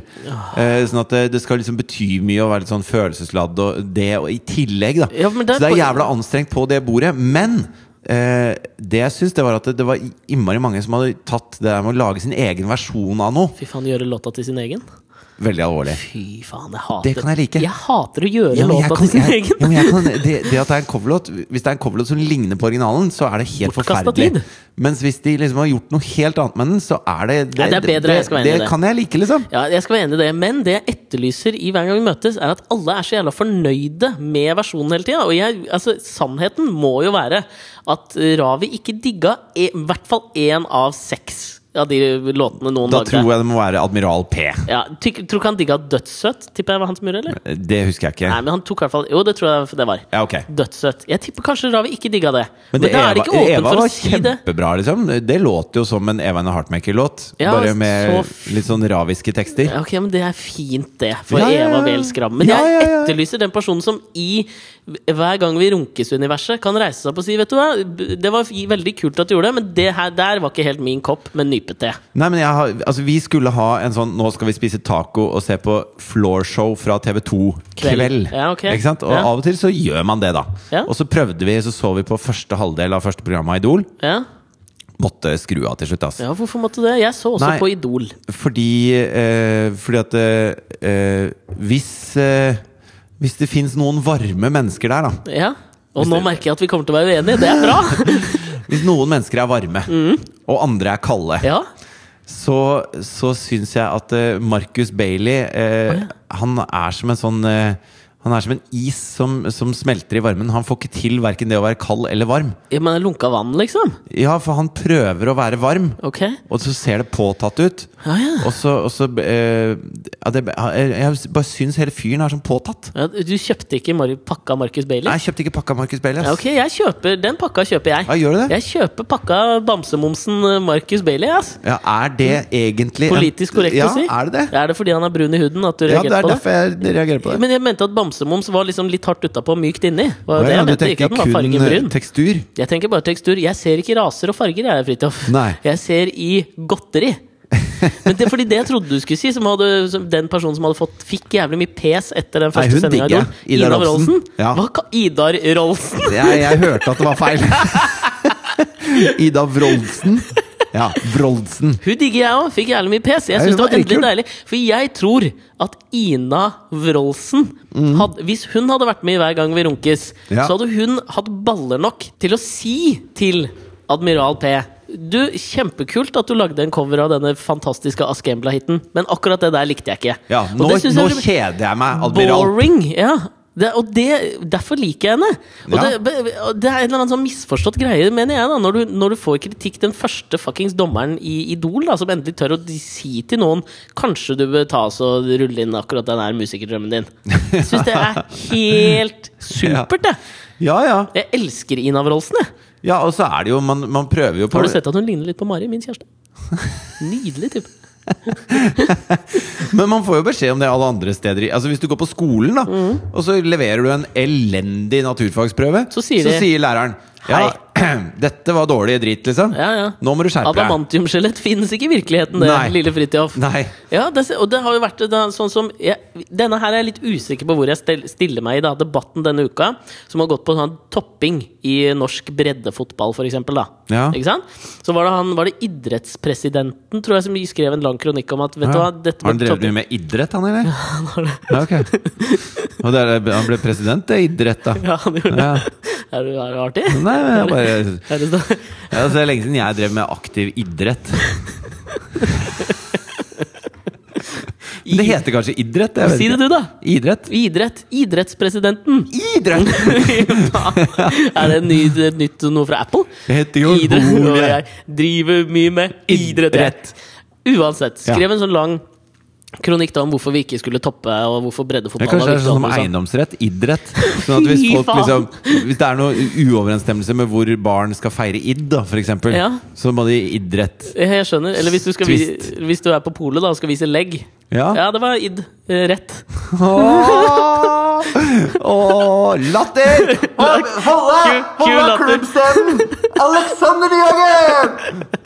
Eh, sånn at det, det skal liksom bety mye å være litt sånn følelsesladd og det og i tillegg, da. Ja, det Så det er jævla anstrengt på det bordet. Men eh, det jeg syns, det var at det, det var innmari mange som hadde tatt det der med å lage sin egen versjon av noe. Fy faen, gjøre låta til sin egen? Veldig alvorlig. Fy faen, jeg hater Det kan jeg like. Jeg hater å gjøre Ja, låta til sin egen. ja, kan, det, det at det er en coverlåt Hvis det er en coverlåt som ligner på originalen, så er det helt forferdelig. tid. Mens hvis de liksom har gjort noe helt annet med den, så er det Det, ja, det er bedre, jeg skal være enig i det det. kan jeg like, liksom. Ja, jeg skal være enig i det, men det jeg etterlyser i hver gang vi møtes, er at alle er så jævla fornøyde med versjonen hele tida. Og jeg, altså, sannheten må jo være at Ravi ikke digga i hvert fall én av seks av de låtene noen Da lagde. tror jeg det må være Admiral P. Ja, tyk, tror ikke han digga Dødssøt? Tipper jeg var hans mur, eller? Det husker jeg ikke. Nei, men han tok i hvert fall Jo, det tror jeg det var. Ja, ok Dødssøt. Jeg tipper kanskje Ravi ikke digga det. Men, Men da da er det ikke åpent Eva for å si det. Eva var kjempebra, liksom. Det låter jo som en Eva and Heartmaker-låt. Ja, bare med så litt sånn raviske tekster. Ja, Ok, men Det er fint, det, for Ja, ja, ja. Eva Wehl Skram. Men Ja, ja, Jeg etterlyser den personen som i hver gang vi runkes-universet kan reise seg opp og si Vet du hva, det var veldig kult at du gjorde det, men det her der var ikke helt min kopp med nypete. Nei, men jeg har, altså Vi skulle ha en sånn Nå skal vi spise taco og se på floorshow fra TV2 Kveld. kveld. Ja, okay. Ikke sant? Og Ja. av og til så gjør man det, da. Ja. Og så prøvde vi, så så vi på første halvdel av første program av Idol. Ja, Måtte skru av til slutt, Altså. ja hvorfor måtte det? Jeg så også Nei. på Idol. Fordi, eh, fordi at eh, eh, hvis eh, Hvis det fins noen varme mennesker der, da. Ja. Og nå det- merker jeg at vi kommer til å være uenige. Det er bra! Hvis noen mennesker er varme, og andre er kalde, Mm. Ja. så, så syns jeg at eh, Marcus Bailey eh, oh, ja. Han er som en sånn eh, Han er som en is som, som smelter i varmen. Han får ikke til verken det å være kald eller varm. ja men lunka vann, liksom? Ja, for han prøver å være varm, Ok. og så ser det påtatt ut. Ja, ja. Og så, og så eh, ja, det, jeg, bare syns hele fyren er sånn påtatt. ja du kjøpte ikke Mar pakka Marcus Bailey? Nei, jeg kjøpte ikke pakka Marcus Bailey. Ja, ok, jeg kjøper Den pakka kjøper jeg. Ja, gjør du det? Jeg kjøper pakka bamsemomsen eh, Marcus Bailey. ass Ja, er det egentlig Politisk korrekt ja, å si. Er det det? Er det fordi han er brun i huden at du reagerer Ja, det er på det? derfor jeg reagerer på det. Men jeg mente at bamsemoms var liksom litt hardt utapå mykt inni. Var det ja, jeg du tenker ikke at den var kun eh, tekstur? Jeg tenker bare tekstur. Jeg ser ikke raser og farger, jeg, Fridtjof. Jeg ser i godteri. Men det er fordi det jeg trodde du skulle si, som hadde, som den personen som hadde fått fikk jævlig mye pes etter den første sendinga. digger jeg. Ida Rolfsen. Ja. Hva Idar Rolfsen? Jeg, jeg hørte at det var feil. Ida Wroldsen. Ja, Wroldsen. Hun digger jeg òg. Fikk jævlig mye pes. Jeg hun det var endelig deilig For jeg tror at Ina Wroldsen Mm. hadde, Hvis hun hadde vært med i Hver gang vi runkes, Ja. så hadde hun hatt baller nok til å si til Admiral P Du, Kjempekult at du lagde en cover av denne fantastiske Askembla-hiten, men akkurat det der likte jeg ikke. Ja, Og nå, det synes nå jeg- kjeder jeg meg, admiral. Boring! Ja. Det, og det, derfor liker jeg henne. Og Ja. det, det er en eller annen sånn misforstått greie, mener jeg. da Når du, når du får kritikk, den første fuckings dommeren i Idol, da som endelig tør å si til noen Kanskje du bør ta oss og rulle inn akkurat den her musikerdrømmen din. Jeg syns det er helt supert, det. Ja, ja. Jeg elsker Ina Wroldsen, jeg. ja, og så er det jo Man, man prøver jo på Har du sett at hun ligner litt på Mari, min kjæreste? Nydelig type. Men man får jo beskjed om det alle andre steder. Altså Hvis du går på skolen, da og så leverer du en elendig naturfagsprøve, Mm. Så sier de- læreren Ja, dette var dårlig drit, liksom. Ja, ja. Nå må du skjerpe deg. Adamantiumskjelett finnes ikke i virkeligheten, det, Nei. lille Fridtjof. Ja, det, og det har jo vært da, sånn som jeg, Denne her er jeg litt usikker på hvor jeg stel- stiller meg i da, debatten denne uka, som har gått på sånn topping i norsk breddefotball, for eksempel, da. Ja. Ikke sant? Så var det, han, var det idrettspresidenten, tror jeg, som skrev en lang kronikk om at Vet du Ja. hva, dette Har han drevet mye med idrett, han, eller? Ja, han har det er, han ble president, det er idrett, da. Ja, han gjorde det. Er det, er det artig? Nei, men jeg bare ja, Det er lenge siden jeg drev med aktiv idrett. Det heter kanskje idrett? Si det, du, da! Idrett? Idrett. Idrettspresidenten. Idrett! er det ny, et nytt noe fra Apple? Jeg heter jo Idrett, og jeg driver mye med idrett. Idrett. Uansett. Skrev en sånn lang kronikk da om hvorfor vi ikke skulle toppe, og hvorfor Ja, breddefotball kanskje det er sånn som eiendomsrett, idrett. Sånn at hvis, folk, liksom, hvis det er noe uoverensstemmelse med hvor barn skal feire id, da, for eksempel, Ja. så må de idrett. Jeg skjønner. Eller hvis du, skal vi, hvis du er på polet da og skal vise legg. Ja. Ja, det var id. Eh, Rett. Ååå! Åh, latter! Holde! Holde klubbstemmen! Alexander Jager!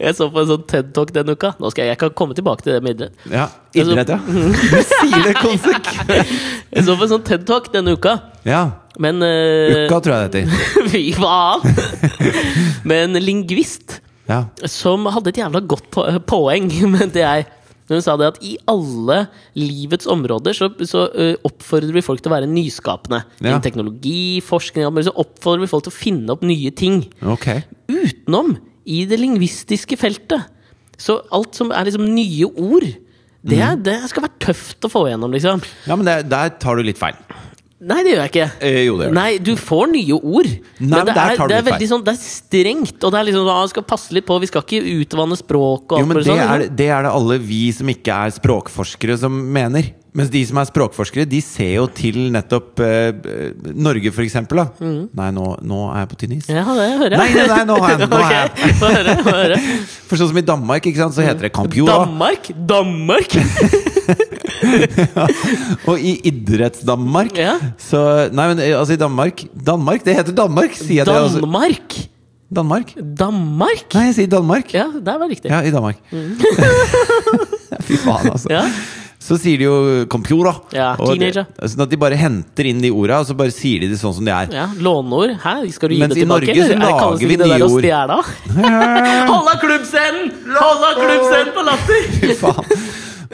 Jeg så på en sånn TED-talk denne uka. Nå skal jeg, jeg kan komme tilbake til det med idrett. Ja, idrett, ja. Du sier det konsekvent. Jeg så på en sånn TED-talk denne uka. Ja. Men uh, Uka, tror jeg det heter. Fy faen! Med en lingvist Ja. som hadde et jævla godt po poeng. Men det er hun sa det at i alle livets områder så, så uh, oppfordrer vi folk til å være nyskapende. Ja. Innen teknologi, forskning Så oppfordrer vi folk til å finne opp nye ting. Ok. Utenom i det lingvistiske feltet. Så alt som er liksom nye ord, det, er, det skal være tøft å få igjennom, liksom. Ja, men det, der tar du litt feil. Nei, det gjør jeg ikke. Eh, jo, det gjør du. Nei, du får nye ord. men det, der er, tar det er veldig sånn Det er strengt, og det er liksom ah, skal passe litt på. Vi skal ikke utvanne språk Jo, men det sånn. er, det er det alle vi som ikke er språkforskere, som mener. Mens de som er språkforskere, de ser jo til nettopp eh, Norge, for eksempel. Da. Mm. Nei, nå, nå er jeg på tynn is. Ja, det hører Nei, jeg. nei, nei, nå jeg, nå har jeg. Ok, Få høre. Få høre. For sånn som i Danmark, ikke sant, så heter det Campura. Danmark? Danmark? Og i idretts-Danmark Ja. Så Nei, men eh, altså i Danmark Danmark, det heter Danmark, sier jeg det. Altså. Danmark? Danmark? Danmark? Nei, jeg sier Danmark. Ja, der var riktig. Ja, i Danmark. Fy faen, altså. Ja. Så sier de jo 'computer'. Ja, Og det- teenager. Sånn at de bare henter inn de orda, og så bare sier de det sånn som de er. Ja, Låneord. Hæ, skal du gi Mens det i? Norge så? Er lager vi nye ord. Hold av klubbscenen! Av klubbscenen på latter! Fy faen.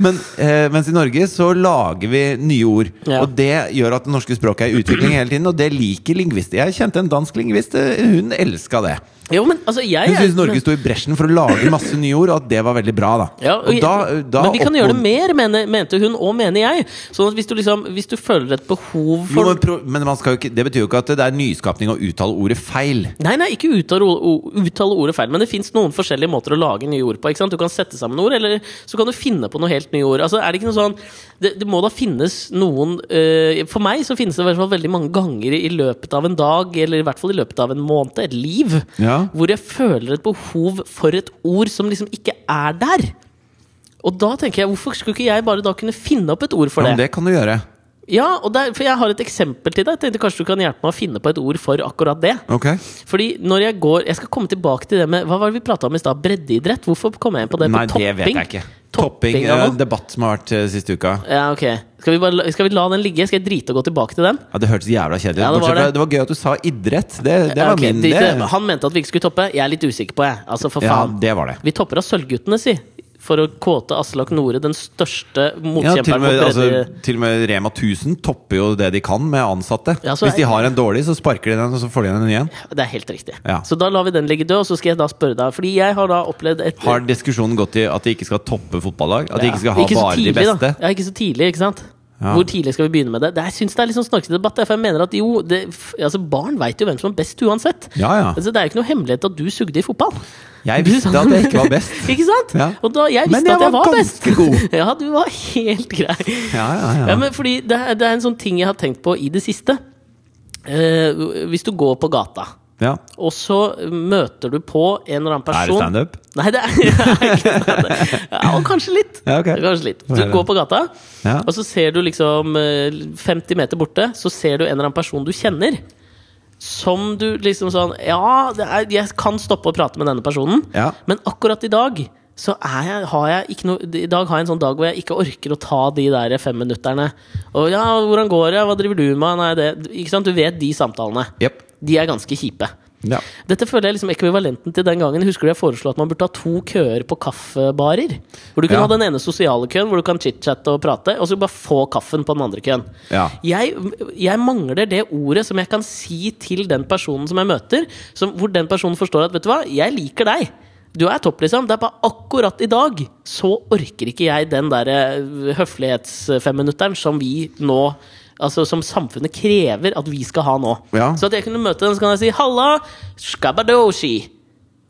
Men eh, mens i Norge så lager vi nye ord. Ja. Og det gjør at det norske språket er i utvikling hele tiden, og det liker lingvister. Jeg kjente en dansk lingvist, eh, hun elska det. Jo, men altså, jeg Hun syntes Norge sto i bresjen for å lage masse nye ord, og at det var veldig bra. da Ja, Og da, da men vi kan gjøre det mer, mener, mente hun, og mener jeg. Sånn at hvis du liksom Hvis du føler et behov Jo, for men, pro- men man skal jo ikke, det betyr jo ikke at det er nyskapning å uttale ordet feil. Nei, nei, ikke uttale, uttale ordet feil, men det fins noen forskjellige måter å lage nye ord på. Du kan sette sammen ord, eller så kan du finne på noe helt nye ord. Altså, er Det ikke noe sånn Det, det må da finnes noen uh, For meg så finnes det i hvert fall veldig mange ganger i løpet av en dag, eller i hvert fall i løpet av en måned, et liv, Ja. Hvor jeg føler et behov for et ord som liksom ikke er der. Og da tenker jeg, hvorfor skulle ikke jeg bare da kunne finne opp et ord for Ja, det? men det kan du gjøre. Ja, og der, for jeg har et eksempel til deg. Jeg tenkte Kanskje du kan hjelpe meg å finne på et ord for akkurat det. Okay. Fordi når jeg går Jeg skal komme tilbake til det med Hva var det vi prata om i stad? Breddeidrett? Hvorfor kom jeg inn på det? Nei, på det vet jeg ikke. Topping, av debatt som har vært eh, siste uka. Ja, ok. Skal vi, bare, skal vi la den ligge? Skal jeg drite og gå tilbake til den? Ja, Det hørtes jævla kjedelig ut. Ja, det var det. det var gøy at du sa idrett. Det, det var okay, min det. Han mente at vi ikke skulle toppe. Jeg er litt usikker på, jeg. Altså, for Ja, det var det. Vi topper av Sølvguttene, si. For å kåte Aslak Nore, den største Ja, til, motkjemperen altså, til og med Rema 1000 topper jo det de kan med ansatte. Ja, Hvis de har en dårlig, så sparker de den, og så får de den igjen. Det er helt riktig. Ja. Så da lar vi den ligge død, og så skal jeg da spørre deg Fordi jeg har da opplevd et Har diskusjonen gått i at de ikke skal toppe fotballag? At de ikke skal ha ikke bare de beste? Da. Ja, ikke så tidlig, ikke sant? Ja. Hvor tidlig skal vi begynne med det? det jeg syns det er litt sånn snarkete debatt. For jeg mener at jo, det, altså Barn veit jo hvem som er best uansett. Ja, ja. Altså, det er jo ikke noe hemmelighet at du sugde i fotball. Jeg visste at jeg ikke var best. ikke sant? Ja. Og da, jeg visste jeg at jeg var var best. god. ja, du var helt grei. Ja, ja, ja. Ja, men fordi det det er en sånn ting jeg har tenkt på i det siste. Uh, hvis du går på gata, ja. og så møter du på en eller annen Er det person standup? Nei, det er, det er ikke standup. Ja, og kanskje litt. Ja, okay. Kanskje litt. Du går på gata, Ja. og så ser du liksom eh, 50 meter borte, så ser du en eller annen person du kjenner. Som du liksom sånn Ja, er, jeg kan stoppe å prate med denne personen, Ja. men akkurat i dag så jeg, har jeg ikke noe I dag har jeg en sånn dag hvor jeg ikke orker å ta de der femminutterne. Og ja, hvordan går det? Hva driver du med? Nei, det Ikke sant? Du vet de samtalene. Yep. De er ganske kjipe. Ja. Dette føler jeg liksom ekvivalenten til den gangen Husker du jeg foreslo at man burde ha to køer på kaffebarer? Hvor du kunne Ja. ha den ene sosiale køen hvor du kan chit-chatte og prate, og så bare få kaffen på den andre køen. Ja. Jeg, jeg mangler det ordet som jeg kan si til den personen som jeg møter, som, hvor den personen forstår at vet du hva, jeg liker deg. Du er topp, liksom. Det er bare akkurat i dag så orker ikke jeg den der eh, høflighetsfemminutteren som vi nå Altså som samfunnet krever at vi skal ha nå. Ja. Så at jeg kunne møte den, så kan jeg si 'halla, skabadoshi'.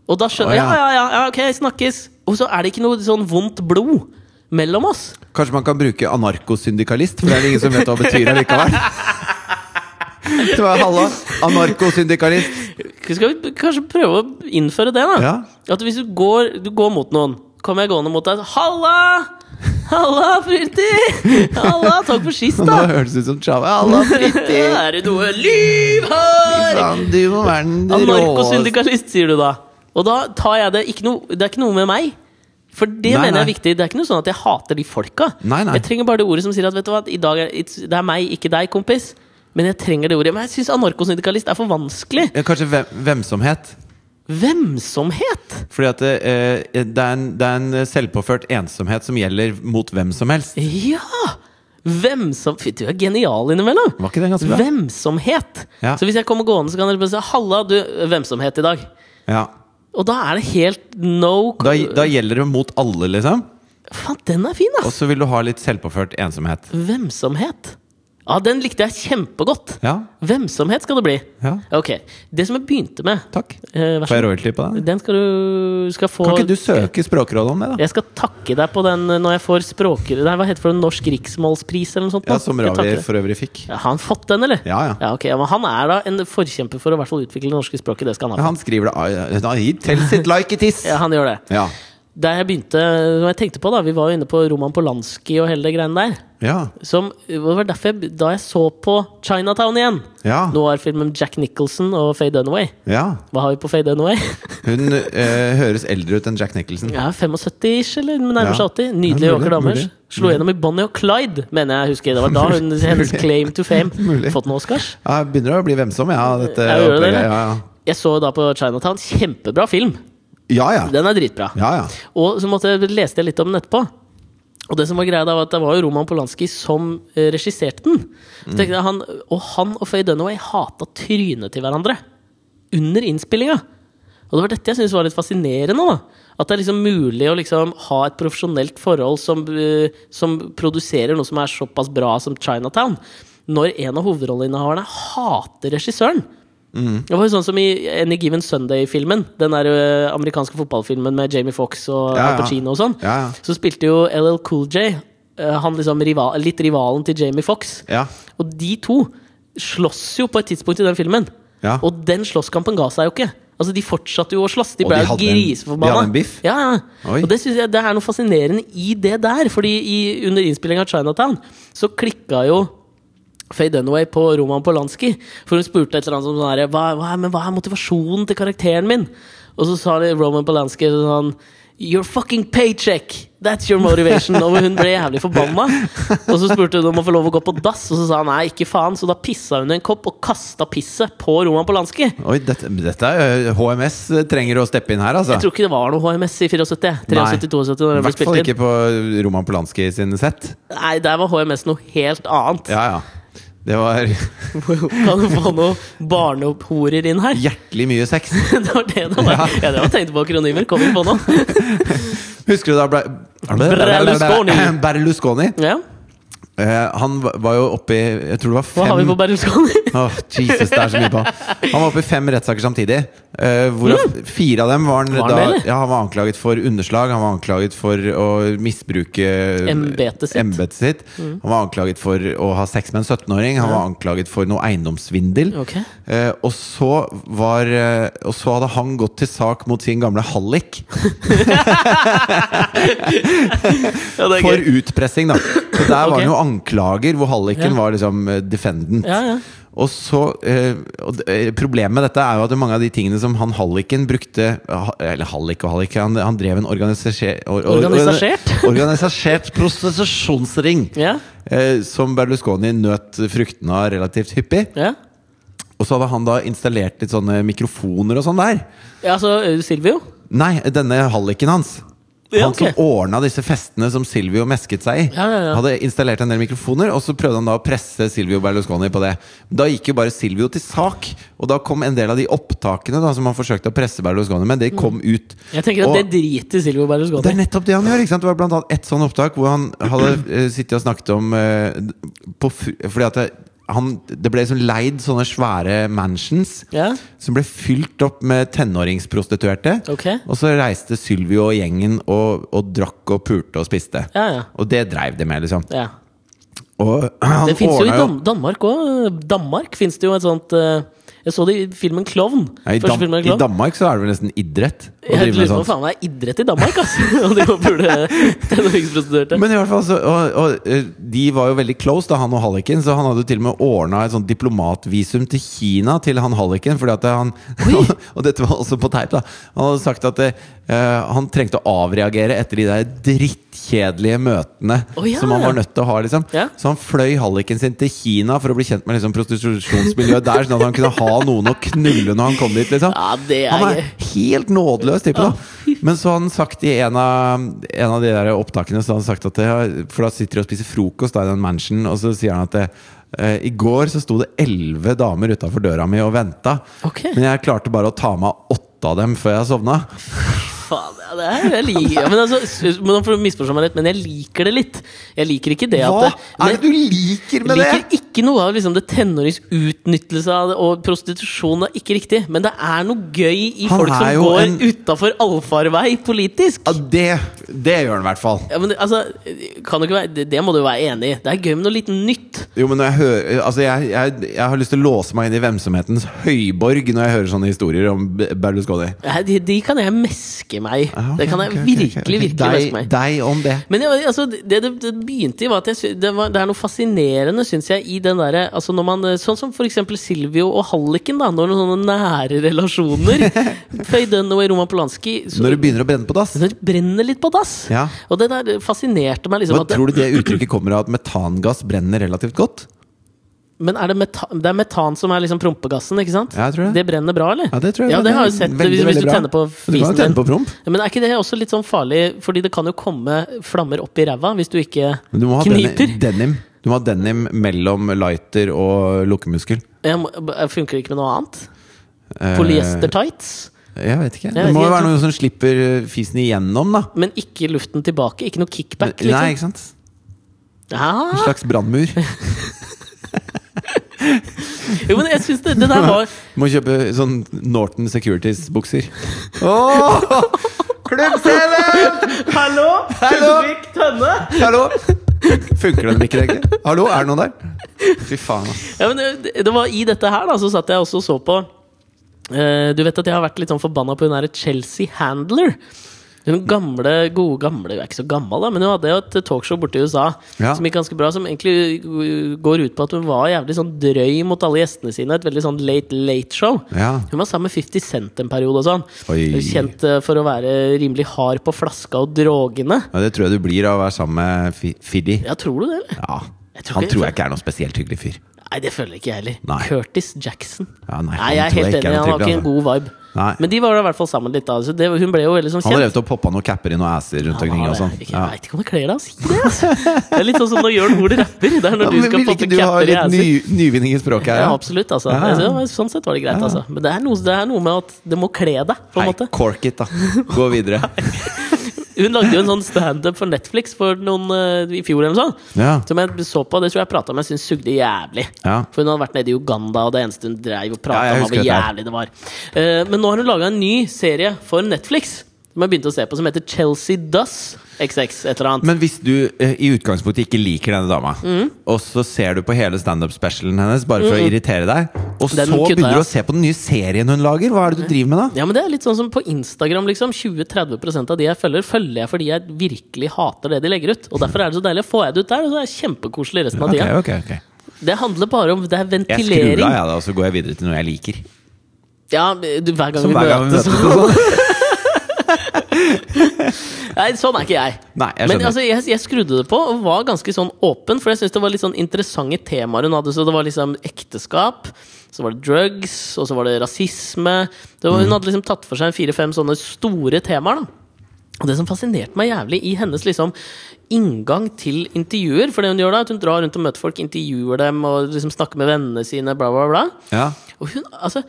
Og da skjønner jeg ja. ja, ja, ja, ja, ok, snakkes. Og så er det ikke noe sånn vondt blod mellom oss. Kanskje man kan bruke anarkosyndikalist, for det er det ingen som vet hva det betyr likevel. Så Halla, anarkosyndikalist. Skal vi kanskje prøve å innføre det, da? Ja. At hvis du går, du går mot noen, kommer jeg gående mot deg Halla! Halla, Fritti! Halla, takk for sist, Nå da! høres det ut som Chava. Halla, Fritti! Er det noe liv her? Du må være den Anarkosyndikalist, sier du da. Og da tar jeg det ikke noe, Det er ikke noe med meg. For det Nei, mener jeg er viktig. Det er ikke noe sånn at jeg hater de folka. Nei, nei. Jeg trenger bare det ordet som sier at vet du hva, i dag er, det er meg, ikke deg, kompis. Men jeg trenger det ordet. Men jeg syns anarkosyndikalist er for vanskelig. Ja, Kanskje hvem, hvemsomhet. Hvemsomhet! Fordi at det, eh, det, er en, det er en selvpåført ensomhet som gjelder mot hvem som helst. Ja! Hvemsom... Fy, du er genial innimellom. Var ikke det ganske bra? Hvemsomhet. Ja. Så hvis jeg kommer gående, så kan dere bare si 'halla, du, hvemsomhet i dag'. Ja. Og da er det helt no Da, da gjelder det mot alle, liksom. Faen, den er fin, Og så vil du ha litt selvpåført ensomhet. Hvemsomhet. Ja, den likte jeg kjempegodt. Ja, Hvemsomhet skal det bli. ja. Ok. Det som jeg begynte med Takk. eh, Får jeg royalty på det? Den skal du skal få Kan ikke du søke Språkrådet om det, da? Jeg skal takke deg på den når jeg får språk... Nei, hva heter det norsk riksmålspris eller noe sånt? Ja. Som Ravi for øvrig fikk. Ja, har han fått den, eller? Ja, ja. Ja, ok, ja, men Han er da en forkjemper for å i hvert fall utvikle det norske språket. Det skal han Ja, ha. Han skriver det Han gir He tells like it is! Ja, han gjør det. Ja. Da jeg begynte, når jeg tenkte på da, Vi var jo inne på Roman Polanski og hele det greiene der. Ja. Som, det var derfor jeg, Da jeg så på Chinatown igjen Ja. Noir-filmen med Jack Nicholson og Faye Dunaway. ja. Hva har vi på Faye Dunaway? Hun eh, høres eldre ut enn Jack Nicholson. Ja, 75-ish, eller nærmer seg 80. Nydelig Ja, Damers. Slo gjennom i Bonnie og Clyde, mener jeg husker. Det var da hun, hennes claim to fame. Mulig. Fått noen Oscars. Ja, jeg begynner å bli hvemsom, ja. Dette jeg gjør det. Jeg så da på Chinatown. Kjempebra film. Ja, ja. Den er dritbra. ja, ja. Og så måtte, jeg- leste jeg litt om den etterpå. Og det som var greia da var at det var jo Roman Polanski som eh, regisserte den. Så tenkte jeg, han, og han og Faye Dunaway hata trynet til hverandre under innspillinga. Og det var dette jeg syntes var litt fascinerende. da At det er liksom mulig å liksom ha et profesjonelt forhold som, eh, som produserer noe som er såpass bra som Chinatown, når en av hovedrolleinnehaverne hater regissøren. Det var jo sånn som i Any Given Sunday-filmen. Den der amerikanske fotballfilmen med Jamie Foxx og Ja, Al ja. Pacino og sånn. Ja. Så spilte jo LL Cool J, han liksom rival, litt rivalen til Jamie Foxx. ja. Og de to slåss jo på et tidspunkt i den filmen. Ja. Og den slåsskampen ga seg jo ikke. Altså De fortsatte jo å slåss. De ble griseforbanna. de? Ja, ja. Og det synes jeg det er noe fascinerende i det der. Fordi i, under innspillinga av Chinatown så klikka jo Faye Dunaway på Roman Polanski. For hun spurte et eller annet som sånn her, hva, hva, er- men hva er motivasjonen til karakteren min? Og så sa Roman Polanski sånn Your fucking paycheck! That's your motivation! Og hun ble jævlig forbanna. Og så spurte hun om å få lov å gå på dass, og så sa han nei, ikke faen. Så da pissa hun i en kopp og kasta pisset på Roman Polanski. Oi, dette, dette er eh, HMS trenger å steppe inn her, altså. Jeg tror ikke det var noe HMS i 74. 73-72 I hvert fall ikke på Roman Polanski sin sett. Nei, der var HMS noe helt annet. Ja, ja. Det var Kan du få noen barnehorer inn her? hjertelig mye sex. det var det det var. Ja, det var tenkt på akronymer. Kom inn på nå. Husker du da ble... Berlusconi. Berlusconi. Ja. Eh, han var jo oppe i Jeg tror det var Hva har vi fem på Berlusconi? oh, Jesus, det er så mye på Han var oppe i fem rettssaker samtidig. eh, hvorav fire av dem var han, Mm. Var han da, ja, han var anklaget for underslag. Han var anklaget for å misbruke Embetet sitt. Mm. sitt. Han var anklaget for å ha sex med en 17-åring. Han var anklaget for noe eiendomssvindel. Okay. Uh, og, så var, og så hadde han gått til sak mot sin gamle hallik Ja, for utpressing. da Så Der var det noen anklager hvor halliken var liksom eh, defendant. Ja, ja. Og så eh, Problemet med dette er jo at mange av de tingene som han halliken brukte Eller hallik og hallik Han, han drev en organisasje- or, or, Organisasjert? organisasjert prostitusjonsring. Ja, Eh, som Berlusconi nøt fruktene av relativt hyppig. ja. Og så hadde han da installert litt sånne mikrofoner og sånn der. ja så Silvio? Nei, denne halliken hans. Ja, Han som ordna disse festene som Silvio mesket seg i. Ja, ja. Hadde installert en del mikrofoner, og så prøvde han da å presse Silvio Berlusconi på det. Da gikk jo bare Silvio til sak, og da kom en del av de opptakene da som han forsøkte å presse Berlusconi med, det kom ut. Jeg tenker at Og- det driter Silvio det er Berlusconi. nettopp det han gjør. ikke sant? Det var blant annet ett sånn opptak hvor han hadde uh, sittet og snakket om uh, på, Fordi at det, han, Det ble sånn leid sånne svære mansions Ja. som ble fylt opp med tenåringsprostituerte. Okay. Og så reiste Sylvi og gjengen og, og drakk og pulte og spiste. Ja, ja. Og det dreiv de med, liksom. ja. Og Det fins jo i Dan Danmark òg. Danmark fins det jo et sånt eh, Jeg så det i filmen Klovn. Ja, I, Dam filmen I Danmark så er det vel nesten idrett å Jeg lurer på hva faen det er idrett i Danmark, altså! Og de burde tenåringsprostituerte. Men i hvert fall så, og, og eh, De var jo veldig close, da han og Halliken, så han hadde jo til og med ordna et sånt diplomatvisum til Kina til han Halliken. Fordi at han Og dette var også på teip, da. Han hadde sagt at eh, han trengte å avreagere etter de der drittkjedelige møtene oh, ja. som han var nødt til å ha. liksom Ja. Så han fløy Halliken sin til Kina for å bli kjent med liksom, prostitusjonsmiljøet der, sånn at han kunne ha noen å knulle når han kom dit. liksom Ja, det er Han er helt nådeløs type, da. Men så har han sagt i en av, en av de der opptakene Så har han sagt at det, For da sitter de og spiser frokost da, i den mansion, og så sier han at det, eh, i går så sto det elleve damer utafor døra mi og venta. Okay. Men jeg klarte bare å ta med åtte av dem før jeg sovna. Faen, ja, det er, jeg liker men altså, Nå får misforstå meg rett, men jeg liker det litt. Jeg liker ikke det at Hva er det du liker med det? Jeg liker ikke noe av liksom, det tenåringsutnyttelse av det, og prostitusjon er ikke riktig. Men det er noe gøy i Han folk som går en- utafor allfarvei politisk. Ja, det, det gjør han i hvert fall. Ja, men altså, kan du ikke være, det, det må du være enig i. Det er gøy med noe litt nytt. Jo, men når jeg hører Altså, jeg, jeg, jeg har lyst til å låse meg inn i hvemsomhetens høyborg når jeg hører sånne historier om Berlusconi. Ja, De, de kan jeg meske meg i. Ja, det kan jeg okay, ok, virkelig, okay, ok. virkelig Deg- meg. Deg om det. Men jeg, altså, det, det, det begynte i var at jeg, det, var, det er noe fascinerende, syns jeg, i den derre altså når man, Sånn som eksempel Silvio og Halliken, da. Når er sånne nære relasjoner. Faye Dunaway, Roman Polanski så, Når det begynner å brenne på dass. når det brenner litt på dass. Ja. Og det der fascinerte meg. liksom at tror du det uttrykket kommer av at metangass brenner relativt godt? Men er det, meta, det er metan som er liksom prompegassen, ikke sant? Ja, jeg tror det. Det brenner bra, eller? Ja, det tror jeg. Ja, det har jeg sett Veldig, hvis, veldig du tenner på fisen din. på promp. Ja, Men er ikke det også litt sånn farlig? Fordi det kan jo komme flammer opp i ræva hvis du ikke Men du må ha deni- denim. Du må ha denim mellom lighter og lukkemuskel. Jeg må- Funker det ikke med noe annet? Eh, Polyester tights? Jeg vet ikke. Det må jo være noe som slipper eh, fisen igjennom, da. Men ikke luften tilbake? Ikke noe kickback? Nei, Liksom? ikke sant? En Ja. slags brannmur. Jo, men jeg syns det, det der var Må kjøpe sånn Norton Securities-bukser. Oh, Klubbscenen! Hallo! Hallo! Ulrik Tønne! Hallo! Funker den ikke egentlig? Hallo, er det noen der? Fy faen, ass. Ja, men det, det var I dette her da så satt jeg også og så på uh, Du vet at jeg har vært litt sånn forbanna på hun derre Chelsea Handler. Hun gamle, gode gamle Hun er ikke så gammel, da, men hun hadde jo et talkshow borte i USA Ja. som gikk ganske bra. Som egentlig går ut på at hun var jævlig sånn drøy mot alle gjestene sine. Et veldig sånn late late show. Ja. Hun var sammen med 50 Cent en periode og sånn. Oi. Kjent eh, for å være rimelig hard på flaska og drogene. Ja, det tror jeg du blir av å være sammen med Fiddy. Ja, tror du det, eller? Ja. Tror Han ikke- tror jeg ikke er noen spesielt hyggelig fyr. Nei, det føler ikke jeg heller. Nei. Curtis Jackson. Ja, nei, nei, jeg er helt enig. Han har ikke en god vibe. Nei. Men de var da i hvert fall sammen litt. da så det, Hun ble jo veldig sånn Han har kjent. drevet og poppa noen capper i noen asser rundt omkring. og sånn Jeg veit ikke om det kler deg å si det. Altså. Det er litt sånn som når Jørn Hoel rapper. Det er når Ja, du skal Vil poppe ikke du ha capper i litt ny, asser. nyvinning i språket her? Ja, absolutt. altså Ja, Sånn sett var det greit. altså Men det er, noe, det er noe med at det må kle deg. på en måte cork it, da. Gå videre. Hun lagde jo en sånn standup for Netflix for noen uh, i fjor, eller noe sånt. Ja. Som jeg så på, det tror jeg jeg prata om, jeg syntes sugde jævlig. Ja. For hun hadde vært nede i Uganda, og det eneste hun dreiv og prata ja, om, var hvor jævlig det var. Uh, men nå har hun laga en ny serie for Netflix, som jeg begynte å se på, som heter Chelsea Does XX, et eller annet. Men hvis du eh, i utgangspunktet ikke liker denne dama, Mm. og så ser du på hele standup-specialen hennes bare for å irritere deg, og så kutta begynner jeg, du å ass. se på den nye serien hun lager, hva er det du driver med da? ja, men Det er litt sånn som på Instagram. liksom 20-30 av de jeg følger, følger jeg fordi jeg virkelig hater det de legger ut. Og Derfor er det så deilig. Får jeg det ut der, så er det kjempekoselig resten av Ok, tida. ok, ok Det handler bare om det er Jeg skrur ventilering. av, jeg, da, og så går jeg videre til noe jeg liker. Ja, du, hver gang Som vi hver gang vi møtes. møtes og sånn. Nei, sånn er ikke jeg. Nei, jeg Men altså, jeg, jeg skrudde det på og var ganske sånn åpen, for jeg syns det var litt sånn interessante temaer hun hadde. Så det var liksom ekteskap, så var det drugs, og så var det rasisme. Det var, Mm. Hun hadde liksom tatt for seg fire-fem sånne store temaer. da og det som fascinerte meg jævlig i hennes liksom inngang til intervjuer For det hun gjør da, at hun drar rundt og møter folk, intervjuer dem og liksom snakker med vennene sine, bla, bla, bla. Ja. Og hun, altså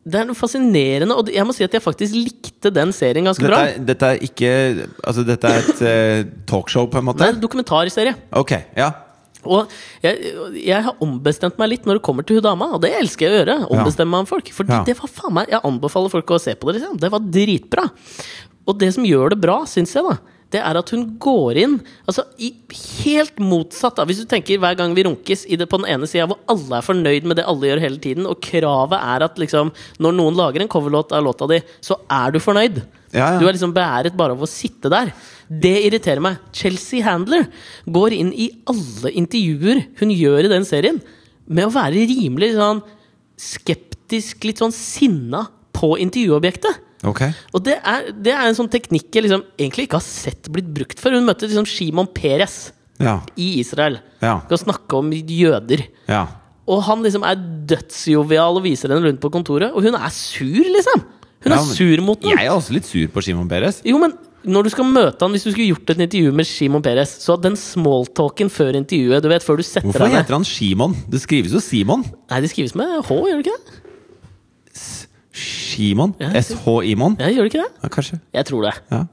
Det er noe fascinerende, og jeg må si at jeg faktisk likte den serien ganske Dette bra. er, dette er ikke Altså, dette er et eh, talkshow, på en måte? Er dokumentarserie. Ok, ja. Og jeg, jeg har ombestemt meg litt når det kommer til hun dama, og det elsker jeg å gjøre. Ombestemme meg om folk. Fordi Ja. det var faen meg Jeg anbefaler folk å se på det. Liksom. Det var dritbra. Og det som gjør det bra, syns jeg, da, det er at hun går inn Altså i helt motsatt da Hvis du tenker hver gang vi runkes i det på den ene sida hvor alle er fornøyd med det alle gjør hele tiden, og kravet er at liksom når noen lager en coverlåt av låta di, så er du fornøyd. Ja, ja. Du er liksom beæret bare av å sitte der. Det irriterer meg. Chelsea Handler går inn i alle intervjuer hun gjør i den serien, med å være rimelig sånn skeptisk, litt sånn sinna på intervjuobjektet. Ok. Og det er, det er en sånn teknikk jeg liksom egentlig ikke har sett blitt brukt før. Hun møtte liksom Shimon Peres Ja. i Israel. Ja. Skal snakke om jøder. Ja. Og han liksom er dødsjovial og viser henne rundt på kontoret, og hun er sur, liksom! Hun er sur mot den. Jeg er også litt sur på Shimon Peres. Jo, men når du skal møte han Hvis du skulle gjort et intervju med Shimon Peres, så den smalltalken før intervjuet, du vet, før du setter Hvorfor heter han Shimon? Det skrives jo Simon. Nei, det skrives med H, gjør det ikke det? Shimon? Ja. SH-Imon? Ja, gjør det ikke det? Ja, kanskje. Jeg tror det. Ja.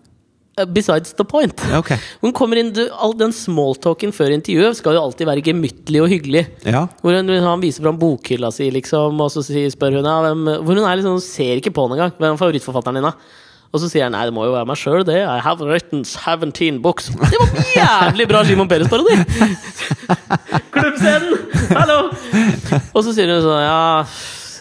Uh, Besides the point. Ja, okay. Hun kommer inn, du, all Den smalltalken før intervjuet skal jo alltid være gemyttlig og hyggelig. Ja. Hvor hun, han viser fram bokhylla si, liksom, og så spør hun ja, hvem, Hvor hun er liksom, hun ser ikke på den engang. Hvem er favorittforfatteren din, da? Og så sier han nei, det må jo være meg sjøl, det. I have written 17 books. Det var jævlig bra Simon Peres-parodi! Klubbscenen! Hallo! Og så sier hun sånn ja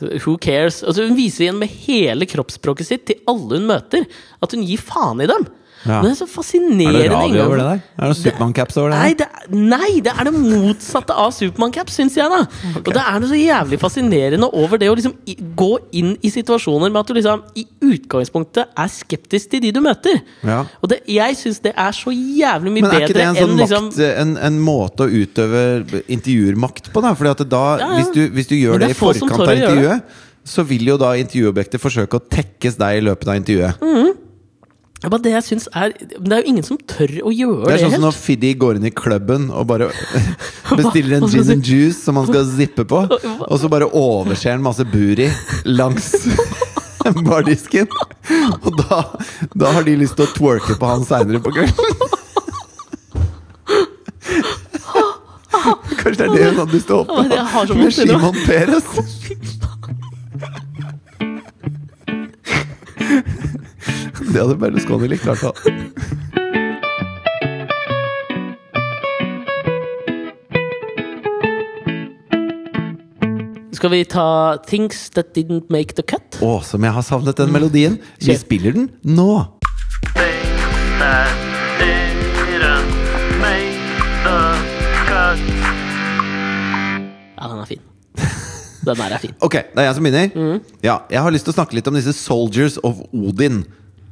Who cares? Altså Hun viser igjen med hele kroppsspråket sitt til alle hun møter, at hun gir faen i dem. Ja. Men det er så fascinerende. Er det radio over det der? Er det Supermann-caps over det Nei det, er, nei, det er det motsatte av Supermann-caps, syns jeg. da Og det er noe så jævlig fascinerende over det å liksom gå inn i situasjoner med at du liksom i utgangspunktet er skeptisk til de du møter. Ja. Og det, jeg syns det er så jævlig mye bedre Men er ikke det en sånn liksom makt, en, en måte å utøve intervjuermakt på? da? Fordi at da, Ja. Hvis, du, hvis du gjør det det, i forkant av intervjuet, så vil jo da intervjuobjektet forsøke å tekkes deg i løpet av intervjuet. Ja, det jeg synes er Men det er jo ingen som tør å gjøre Det det, er sånn som helt. når Fiddy går inn i klubben og bare bestiller en gin and juice som han skal zippe på, og så bare overser han masse buri langs bardisken. Og da, da har de lyst til å twerke på han seinere på kvelden. Kanskje det er det hun hadde lyst til å håpe med Simon. Peres. Det hadde Berlusconi likt, i hvert fall. Skal vi ta Things That Didn't Make The Cut? Å, som jeg har savnet den melodien. Vi Kjør. spiller den nå. Ja, den er fin. Den der er fin. Ok, det er jeg som begynner. Mm. Ja, Jeg har lyst til å snakke litt om disse Soldiers of Odin.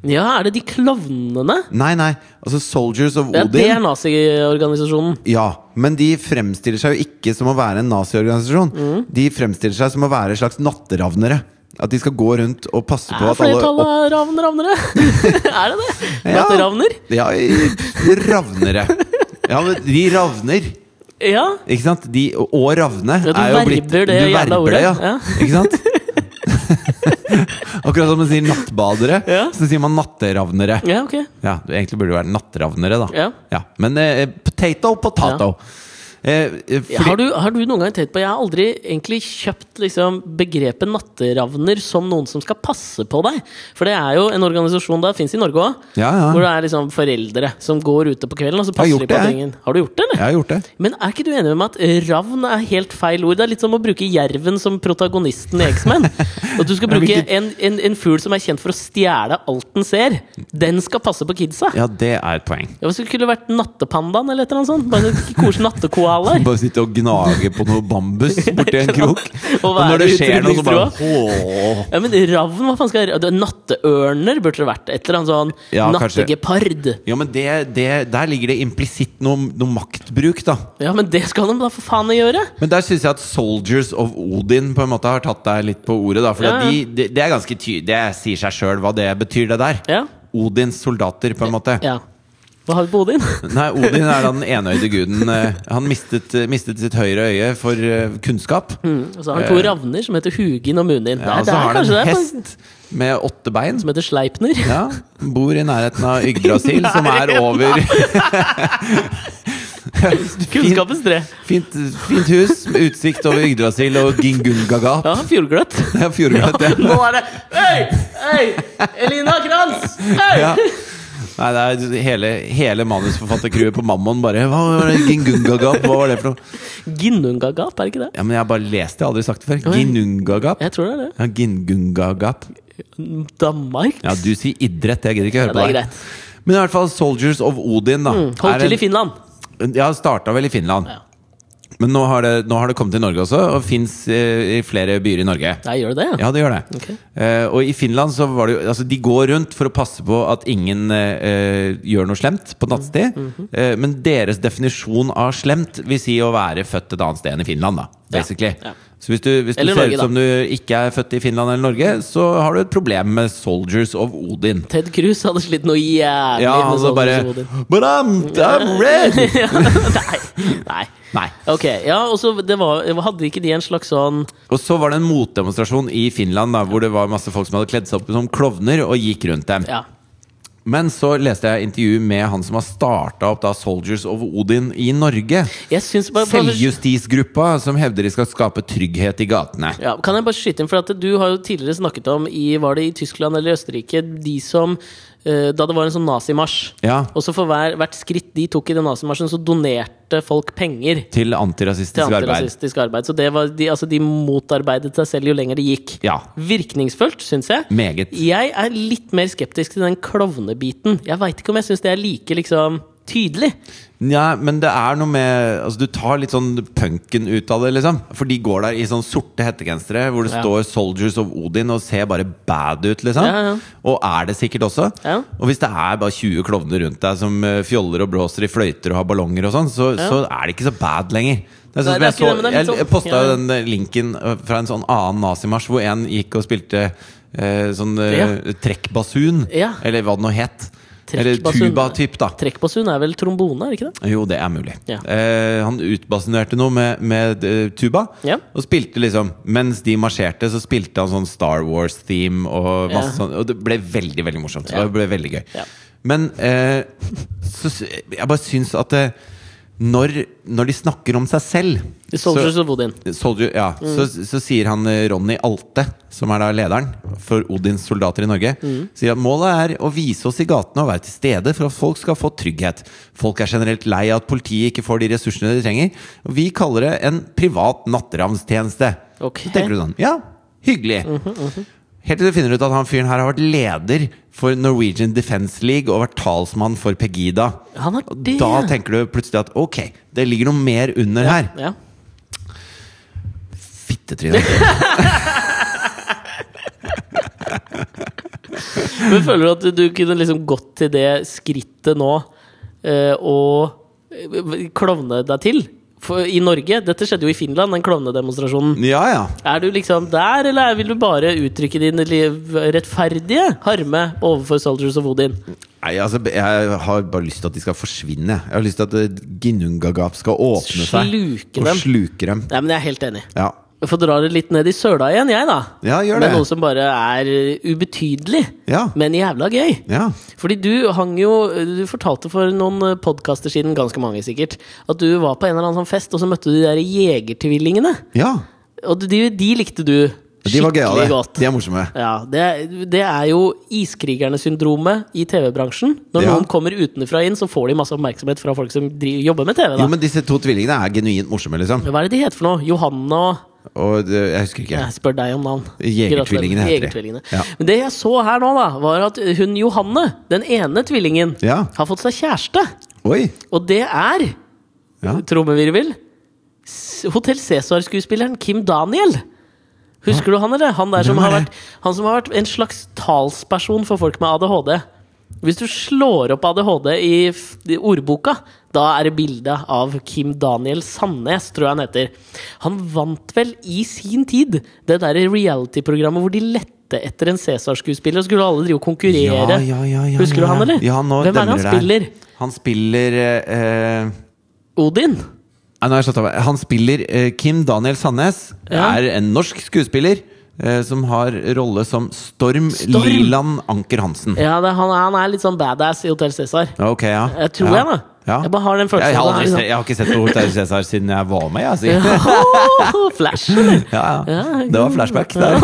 Ja, er det de klovnene? Nei, nei, altså Soldiers of Odin. Ja, det er naziorganisasjonen. Ja, men de fremstiller seg jo ikke som å være en naziorganisasjon. Mm. De fremstiller seg som å være slags natteravnere. At de skal gå rundt og passe på at alle Er flertallet opp- av ravn ravnere? er det det? Natteravner? Ja, ja ravnere. Ja, men de ravner. Ja. Ikke sant? De, og ravne Ja, du er jo blitt verber det du jævla ordet. ja. Ja. Ikke sant? Akkurat som man sier nattbadere, Ja. så sier man natteravnere. ja, ok. Ja, du egentlig burde det være nattravnere, da. Ja. Men eh, potato, potato. Eh, eh, fordi, Har du, har du noen gang tenkt på Jeg har aldri egentlig kjøpt liksom, begrepet natteravner som noen som skal passe på deg. For det er jo en organisasjon der, fins i Norge òg, Ja, ja. hvor det er liksom foreldre som går ute på kvelden og så passer de på det, Har du gjort det, eller? Jeg har gjort det. Men er ikke du enig med meg at ravn er helt feil ord? Det er litt som å bruke jerven som protagonisten i X-Men. At du skal bruke en, en, en fugl som er kjent for å stjele alt den ser. Den skal passe på kidsa. Ja, det er et poeng. Ja, Hvis det skulle vært nattepandaen eller et eller annet sånt. Bare koselig nattekoalaer. Bare sitte og gnage på noe bambus borti en krok. Og Og når det skjer noe, så bare åh. Ja, men ravn, hva faen skal jeg Natteørner burde det vært. Et eller annet sånn Ja, nattegepard. Ja, men det, det, der ligger det implisitt noe, noe maktbruk, da. Ja, men det skal de da for faen gjøre! Men der syns jeg at Soldiers of Odin på en måte har tatt deg litt på ordet. da For Ja, ja. de, det, det er ganske tydelig, Det sier seg sjøl hva det betyr, det der. Ja. Odins soldater, på en måte. ja. Hva har Odin? Nei, Odin er den enøyde guden. eh, Han mistet, mistet sitt høyre øye for eh, kunnskap. Mm, og så har han to ravner som heter Hugin og Munin. Ja, og så har han en hest med åtte bein. Som heter Sleipner. Ja, Bor i nærheten av Yggdrasil, som er over Kunnskapens tre. Fint, fint hus med utsikt over Yggdrasil og Gingungagap. Ja, fjordgløtt. Ja, Fjordgløtt, ja. Nå er det Hei! Hei! Elina Kranz! Hei! Ja. Nei, det er hele, hele manusforfattercrewet på Mammon bare Hva var det? Gingungagap? Hva var det for noe? Ginnungagap, er det ikke det? Ja, men Jeg har bare lest det, jeg har aldri sagt det før. Ginnungagap? Ginungagap? Jeg tror det er det. Ja, Gingungagap. Danmark? Ja, du sier idrett, jeg gidder ikke Ja, høre det er på deg. greit. Men i hvert fall Soldiers of Odin, da. Mm, Hold er til i Finland. Ja, starta vel i Finland. Ja. Men nå har, det, nå har det kommet til Norge også, og fins eh, i flere byer i Norge. Nei, gjør det det? Ja, det gjør det. Okay. Eh, og i Finland så var det jo Altså, de går rundt for å passe på at ingen eh, gjør noe slemt på nattstid. Mhm. eh, men deres definisjon av slemt vil si å være født et annet sted enn i Finland, da. Basically. ja. Så hvis du, hvis du ser Norge, ut som du ikke er født i Finland eller Norge, så har du et problem med Soldiers of Odin. Ted Cruz hadde slitt noe jævlig Ja, med sånn bare of Odin. But I'm, I'm red! Nei. Nei. Nei. Ok, ja, og så det var, Hadde ikke de en slags sånn Og så var det en motdemonstrasjon i Finland da, hvor det var masse folk som hadde kledd seg opp som klovner og gikk rundt dem. Ja. Men så leste jeg intervju med han som har starta opp da Soldiers of Odin i Norge. Jeg bare Selvjustisgruppa som hevder de skal skape trygghet i gatene. ja, Kan jeg bare skyte inn, for at du har jo tidligere snakket om i Var det i Tyskland eller Østerrike de som Da det var en sånn nazimarsj. Ja, Og så for hver, hvert skritt de tok i den nazimarsjen, så donerte folk penger til til antirasistisk arbeid. arbeid. Så det var, de, altså, de motarbeidet seg selv jo lenger det gikk. Ja, Virkningsfullt, syns jeg. meget. Jeg er litt mer skeptisk til den klovnebiten. Jeg veit ikke om jeg syns det er like liksom tydelig. Ja, men det er noe med Altså Du tar litt sånn punken ut av det, liksom. For de går der i sånn sorte hettegensere hvor det Ja. står 'Soldiers of Odin' og ser bare bad ut, liksom. Ja, ja. Og er det sikkert også. Og hvis det er bare 20 klovner rundt deg som eh, fjoller og blåser i fløyter og har ballonger og sånn, så, så er det ikke så bad lenger. Det er sånn Nei, jeg, så, jeg, jeg sånn- posta jo den eh, linken eh, fra en sånn annen nazimarsj hvor en gikk og spilte eh, sånn eh, trekkbasun, eller hva det nå het. Eller tuba-typ, da. Trekkbasun er vel trombone, er det ikke det? Jo, det er mulig. Ja. Eh, han utbasunerte noe med, med uh, tuba. Ja. Og spilte liksom Mens de marsjerte, så spilte han sånn Star Wars-theme. Og masse Ja. sånn Og det ble veldig veldig morsomt. Det ble veldig gøy. Men eh, så, jeg bare syns at det, når, når de snakker om seg selv Soldiers of Odin. Soldier, ja, Mm. så, så sier han eh, Ronny Alte, som er da lederen for Odins soldater i Norge, Mm. sier at målet er å vise oss i gatene og være til stede for at folk skal få trygghet. Folk er generelt lei av at politiet ikke får de ressursene de trenger. Og vi kaller det en privat natteravnstjeneste. Okay. Så tenker du sånn, ja, hyggelig. Mhm, Helt til du finner ut at han fyren her har vært leder for Norwegian Defence League og vært talsmann for Pegida. Han har det! da tenker du plutselig at ok, det ligger noe mer under her. Ja. Fittetryne. Men føler du at du kunne liksom gått til det skrittet nå eh, og eh, klovne deg til? For i Norge Dette skjedde jo i Finland, den klovnedemonstrasjonen. Ja, ja. Er du liksom der, eller vil du bare uttrykke din rettferdige harme overfor Soldiers of Odin? Nei, altså, jeg har bare lyst til at de skal forsvinne. Jeg har lyst til at Ginnungagap skal åpne seg Dem. og dem. sluke dem. Nei, men jeg er helt enig. Ja. Jeg får dra det litt ned i søla igjen, jeg, da. Ja, gjør det. Med noe som bare er uh, ubetydelig, Ja. men jævla gøy. ja. Fordi du hang jo Du fortalte for noen podkaster siden, ganske mange sikkert, at du var på en eller annen sånn fest, og så møtte du de der jegertvillingene. Ja. Og de, de likte du Skikkelig De var gøyale. godt. De er morsomme. Ja, det, det er jo iskrigernesyndromet i TV-bransjen. Når Ja. noen kommer utenfra inn, så får de masse oppmerksomhet fra folk som driver, jobber med TV. Jo, men disse to tvillingene er genuint morsomme, liksom. Hva er det de heter for noe? Johanne og Og det, jeg husker ikke. Jeg spør deg om navn. Jegertvillingene heter de. Ja. Men det jeg så her nå, da, var at hun Johanne, den ene tvillingen, Ja. har fått seg kjæreste. Oi! Og det er, Ja. trommevirvel, Hotell Cæsar-skuespilleren Kim Daniel. Husker du han, eller? Han, der som har vært, han som har vært en slags talsperson for folk med ADHD. Hvis du slår opp ADHD i, i ordboka, da er det bilde av Kim Daniel Sandnes, tror jeg han heter. Han vant vel i sin tid det der reality-programmet hvor de lette etter en Cæsar-skuespiller, og skulle alle drive og konkurrere. Ja, ja, ja, Husker du ja. han, eller? Hvem er det han spiller? Han spiller uh, Odin? Nei. Han spiller uh, Kim Daniel Sandnes. Er en norsk skuespiller som har rolle som Storm, Storm! Liland Anker Hansen. Ja, det, han, han er litt sånn badass i Hotell Cæsar. Ok, ja. Jeg tror ja. jeg, da. Ja. Jeg bare har den følelsen. jeg, har aldri, jeg har ikke sett på Hotell Cæsar siden jeg var med. Jeg, liksom- Flash, eller? Ja. Ja, Det var flashback. Der.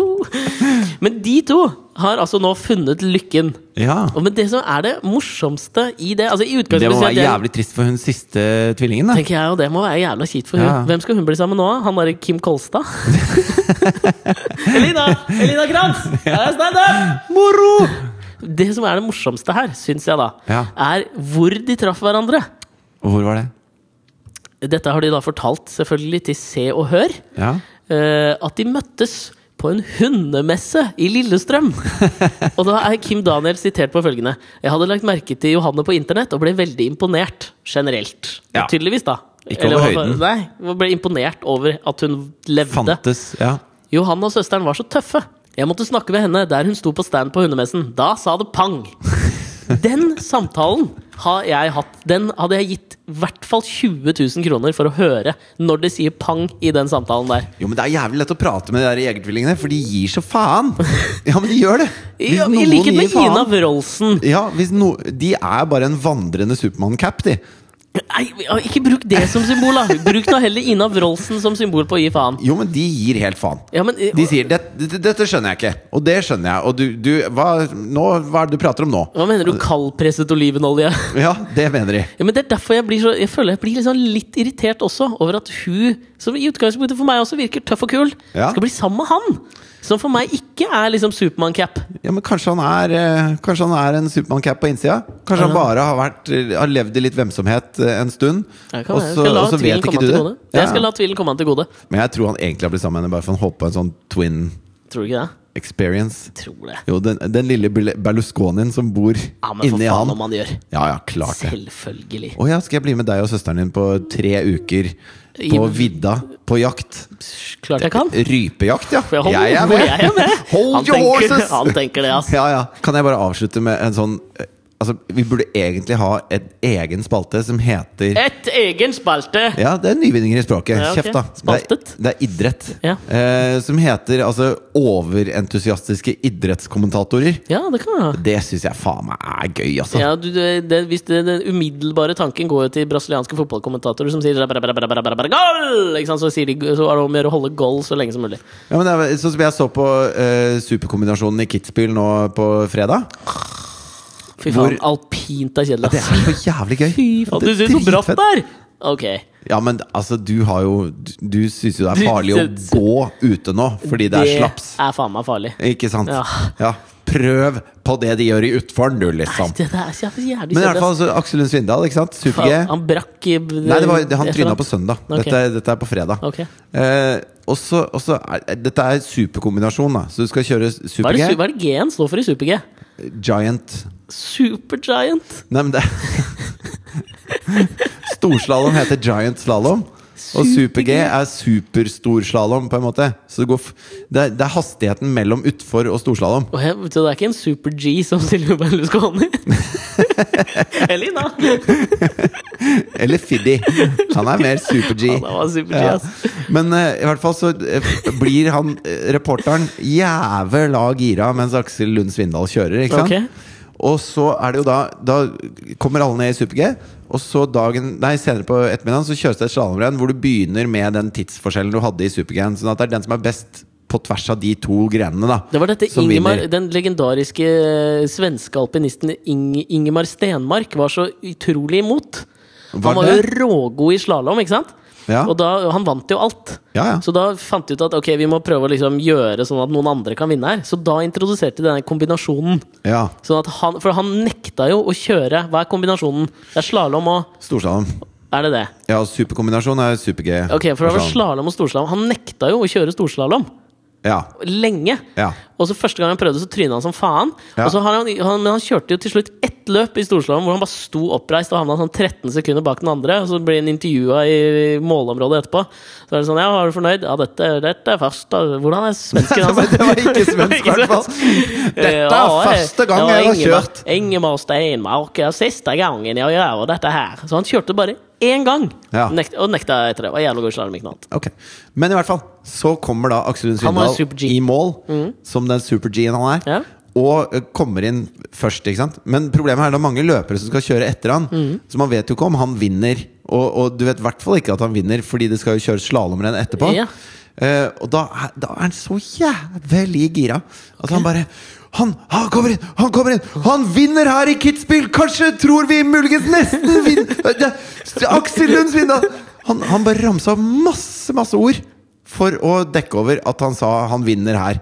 Men de to har altså nå funnet lykken. Ja. Og men det som er det morsomste i det altså i Det må være jævlig trist for hun siste tvillingen. Da. Tenker jeg, og det må være jævla kjipt for Ja. hun Hvem skal hun bli sammen med nå? Han derre Kim Kolstad? Elina! Elina! Her er standup! Moro! Det som er det morsomste her, syns jeg da, Ja. er hvor de traff hverandre. Og hvor var det? Dette har de da fortalt selvfølgelig til Se og Hør. Ja. Uh, at de møttes på en hundemesse i Lillestrøm. og da er Kim Daniel sitert på følgende Jeg hadde lagt merke til Johanne på internett og ble veldig imponert. Generelt. Ja. Tydeligvis, da. Ikke over Eller, høyden. Nei, ble imponert over at hun levde. Fantes. Ja. Johanne og søsteren var så tøffe. Jeg måtte snakke med henne der hun sto på stand på hundemessen. Da sa det pang! Den samtalen har jeg hatt. Den hadde jeg gitt i hvert fall 20 000 kroner for å høre når det sier pang i den samtalen der. Jo, men Det er jævlig lett å prate med de der jegertvillingene, for de gir så faen! Ja, men de gjør det! I, I likhet med Ina Wroldsen. Ja, no, De er bare en vandrende Supermann-cap, de. Nei, ikke bruk det som symbol, da! Bruk da heller Ina Wroldsen som symbol på å gi faen. Jo, men de gir helt faen. Ja, men, De sier dette, det, 'Dette skjønner jeg ikke', og det skjønner jeg. Og du, du hva, nå, hva er det du prater om nå? Hva mener du kaldpresset olivenolje? Ja, det mener de. Ja, men Det er derfor jeg blir så Jeg føler jeg blir sånn litt irritert også over at hun, som i utgangspunktet for meg også virker tøff og kul, Ja. skal bli sammen med han! Som for meg ikke er liksom Supermann-cap. Ja, men Kanskje han er, eh, kanskje han er en Supermann-cap på innsida? Kanskje han bare har, vært, eh, har levd i litt hvemsomhet eh, en stund? Og så vet ikke du det? Ja. Jeg skal la tvilen komme han til gode. Men jeg tror han egentlig har blitt sammen med henne bare for han håper på en sånn twin Tror du ikke det? experience. Tror det. Jo, den, den lille Berlusconien som bor Ja, men for inni han. om han gjør. Ja, ja, klart det. Selvfølgelig. Å ja, skal jeg bli med deg og søsteren din på tre uker på vidda på jakt? Klart jeg kan. Rypejakt, ja. Jeg, Jeg er med! Jeg er med. Hold han, your tenker, horses! han tenker det, ass. Ja, ja. Kan jeg bare avslutte med en sånn eh, Altså, Vi burde egentlig ha et egen spalte som heter Et egen spalte! Ja, det er nyvinninger i språket. Ja, okay. Kjeft, da. Spaltet. Det er, det er idrett. Ja. Eh, som heter altså overentusiastiske idrettskommentatorer. Ja, det kan jeg. Det syns jeg faen meg er gøy, altså. Ja, du, det, det, hvis det, Den umiddelbare tanken går jo til brasilianske fotballkommentatorer som sier «Bra, bra, bra, bra, bra, bra, goal! Ikke sant? Så, sier de, så er det om å gjøre å holde goal så lenge som mulig. Ja, men det er, sånn som jeg så på eh, superkombinasjonen i Kitzbühel nå på fredag. Fy faen, Hvor- alpint er kjedelig, Det er så jævlig gøy! Fy faen, du er ser så bratt der! Ok. Ja, men altså, du har jo Du, du syns jo det er farlig å gå ute nå fordi det er slaps. Det er faen meg farlig. Ikke sant? Ja. Ja. Prøv på det de gjør i utform, du, Nei, liksom. det er så jævlig Men i hvert fall altså, Aksel Lund Svindal, ikke sant? Super-G. Han brakk i Nei, det var, han tryna på søndag. Okay. Dette, dette er på fredag. Okay. Eh, også, også er, dette er superkombinasjon, da. Så du skal kjøre Hva er det, super-G. su- hva er det G-en står for i super-G? Giant Supergiant. Nei, men det Storslalåm heter giant slalåm. Og super-G er superstorslalåm, på en måte. Så det, går det, er, det er hastigheten mellom utfor og storslalåm. Så det er ikke en super-G som Silvio Berlusconi? Eller Ina. Eller Fiddy. Han er mer super-G. Ja, super-G, Ja. Men uh, i hvert fall så uh, blir han uh, reporteren jævla gira mens Aksel Lund Svindal kjører, ikke sant? Ok. Og så er det jo da Da kommer alle ned i super-G, og så dagen Nei, senere på ettermiddagen så kjøres det et slalåmrenn hvor du begynner med den tidsforskjellen du hadde i super-G-en. Sånn at det er den som er best på tvers av de to grenene, da. Det var dette Ingemar, den legendariske eh, svenske alpinisten Inge, Ingemar Stenmark var så utrolig imot. Var han var det? jo rågod i slalåm, ikke sant? Ja. Og da, han vant jo alt. Ja, ja. Så da fant de ut at ok, vi må prøve å liksom gjøre sånn at noen andre kan vinne her. Så da introduserte de denne kombinasjonen. ja. Sånn at han, for han nekta jo å kjøre Hva er kombinasjonen? Det er slalåm og Storslalåm. Er det det? Ja, superkombinasjon er super-G. Ok, for det var slalåm og storslalåm. Han nekta jo å kjøre storslalåm. Ja. Lenge. Ja. Og så Første gang han prøvde, så tryna han som faen. Ja. Og så har han, han, men han kjørte jo til slutt ett løp i storslalåm hvor han bare sto oppreist og havna sånn 13 sekunder bak den andre. Og så blir han intervjua i målområdet etterpå. Så er det sånn Ja, var du fornøyd? Ja, dette, dette er først Hvordan er svensken Altså? Det var ikke svensk, i hvert fall. Dette er Ja, første gang jeg har kjørt. Ingemar Steinmark er siste gangen jeg gjør dette her. Så han kjørte bare én gang! Ja. Nekt, og nekta etter det. Var jævla god slalåm, ikke noe annet. Okay. Men i hvert fall, så kommer da Aksel Lund Svindal i mål, som den super-G-en han er. Ja. Og eh, kommer inn først, ikke sant. Men problemet er det er mange løpere som skal kjøre etter han. Så man vet jo ikke om han vinner. Og, og du vet i hvert fall ikke at han vinner, fordi det skal jo kjøres slalåmrenn etterpå. Ja. Uh, og da, da er han så jævlig gira. At han bare han, han kommer inn! Han kommer inn! Han vinner her i Kitzbühel! Kanskje tror vi muligens nesten vinner Aksel Lunds vinner! Han, han bare ramsa masse, masse ord for å dekke over at han sa han vinner her.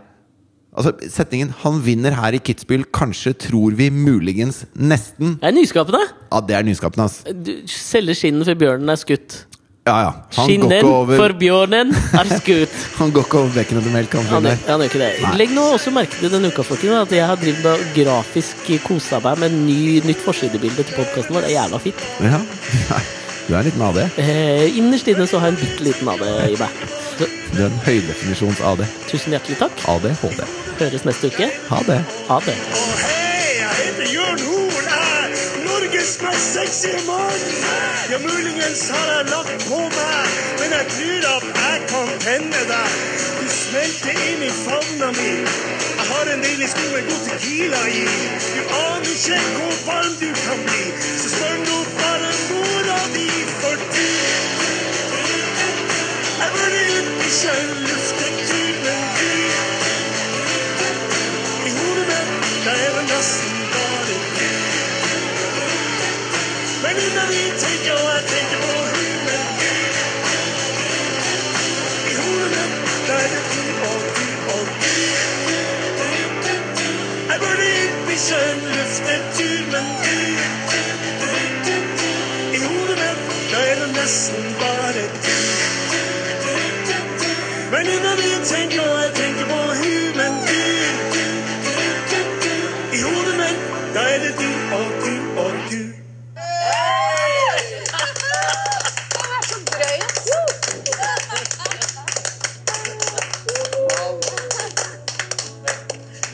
Altså Setningen 'Han vinner her i Kitzbühel', kanskje tror vi muligens nesten Det er nyskapende! Ja, det er nyskapende, ass. Du selger skinnet før bjørnen er skutt. Ja, ja. Han Skinnen over, for bjørnen er skutt. han går ikke over bekken etter melk, han Han, han gjør ikke det. Nei. Legg nå også merke til denne uka folkene, at jeg har drevet grafisk kosa meg med ny, nytt forsidebilde til podkasten vår. Det er jævla fint. Ja. Du er en liten AD. Eh, innerst inne så har jeg en bitte liten AD i meg. Så, Du er en høydefinisjons AD. tusen hjertelig takk. AD, HD. Høres neste uke. Ha det. Ha det. Norges mest i morgen. Ja, muligens har jeg lagt på meg, men jeg tror at jeg kan tenne deg. Du smelter inn i favna mi. Jeg har en deilig sko med god tequila i. Du aner ikke hvor varm du kan bli, så spør nå bare mora di for du. Jeg burde ikke lufte tuben du. I hodet mitt, der er det nesten Men innan vi tenker, og jeg tenker på hunden I hodet mitt,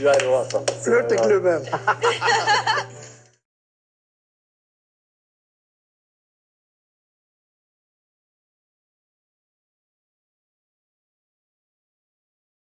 Du er rå, altså. Flørteklubben.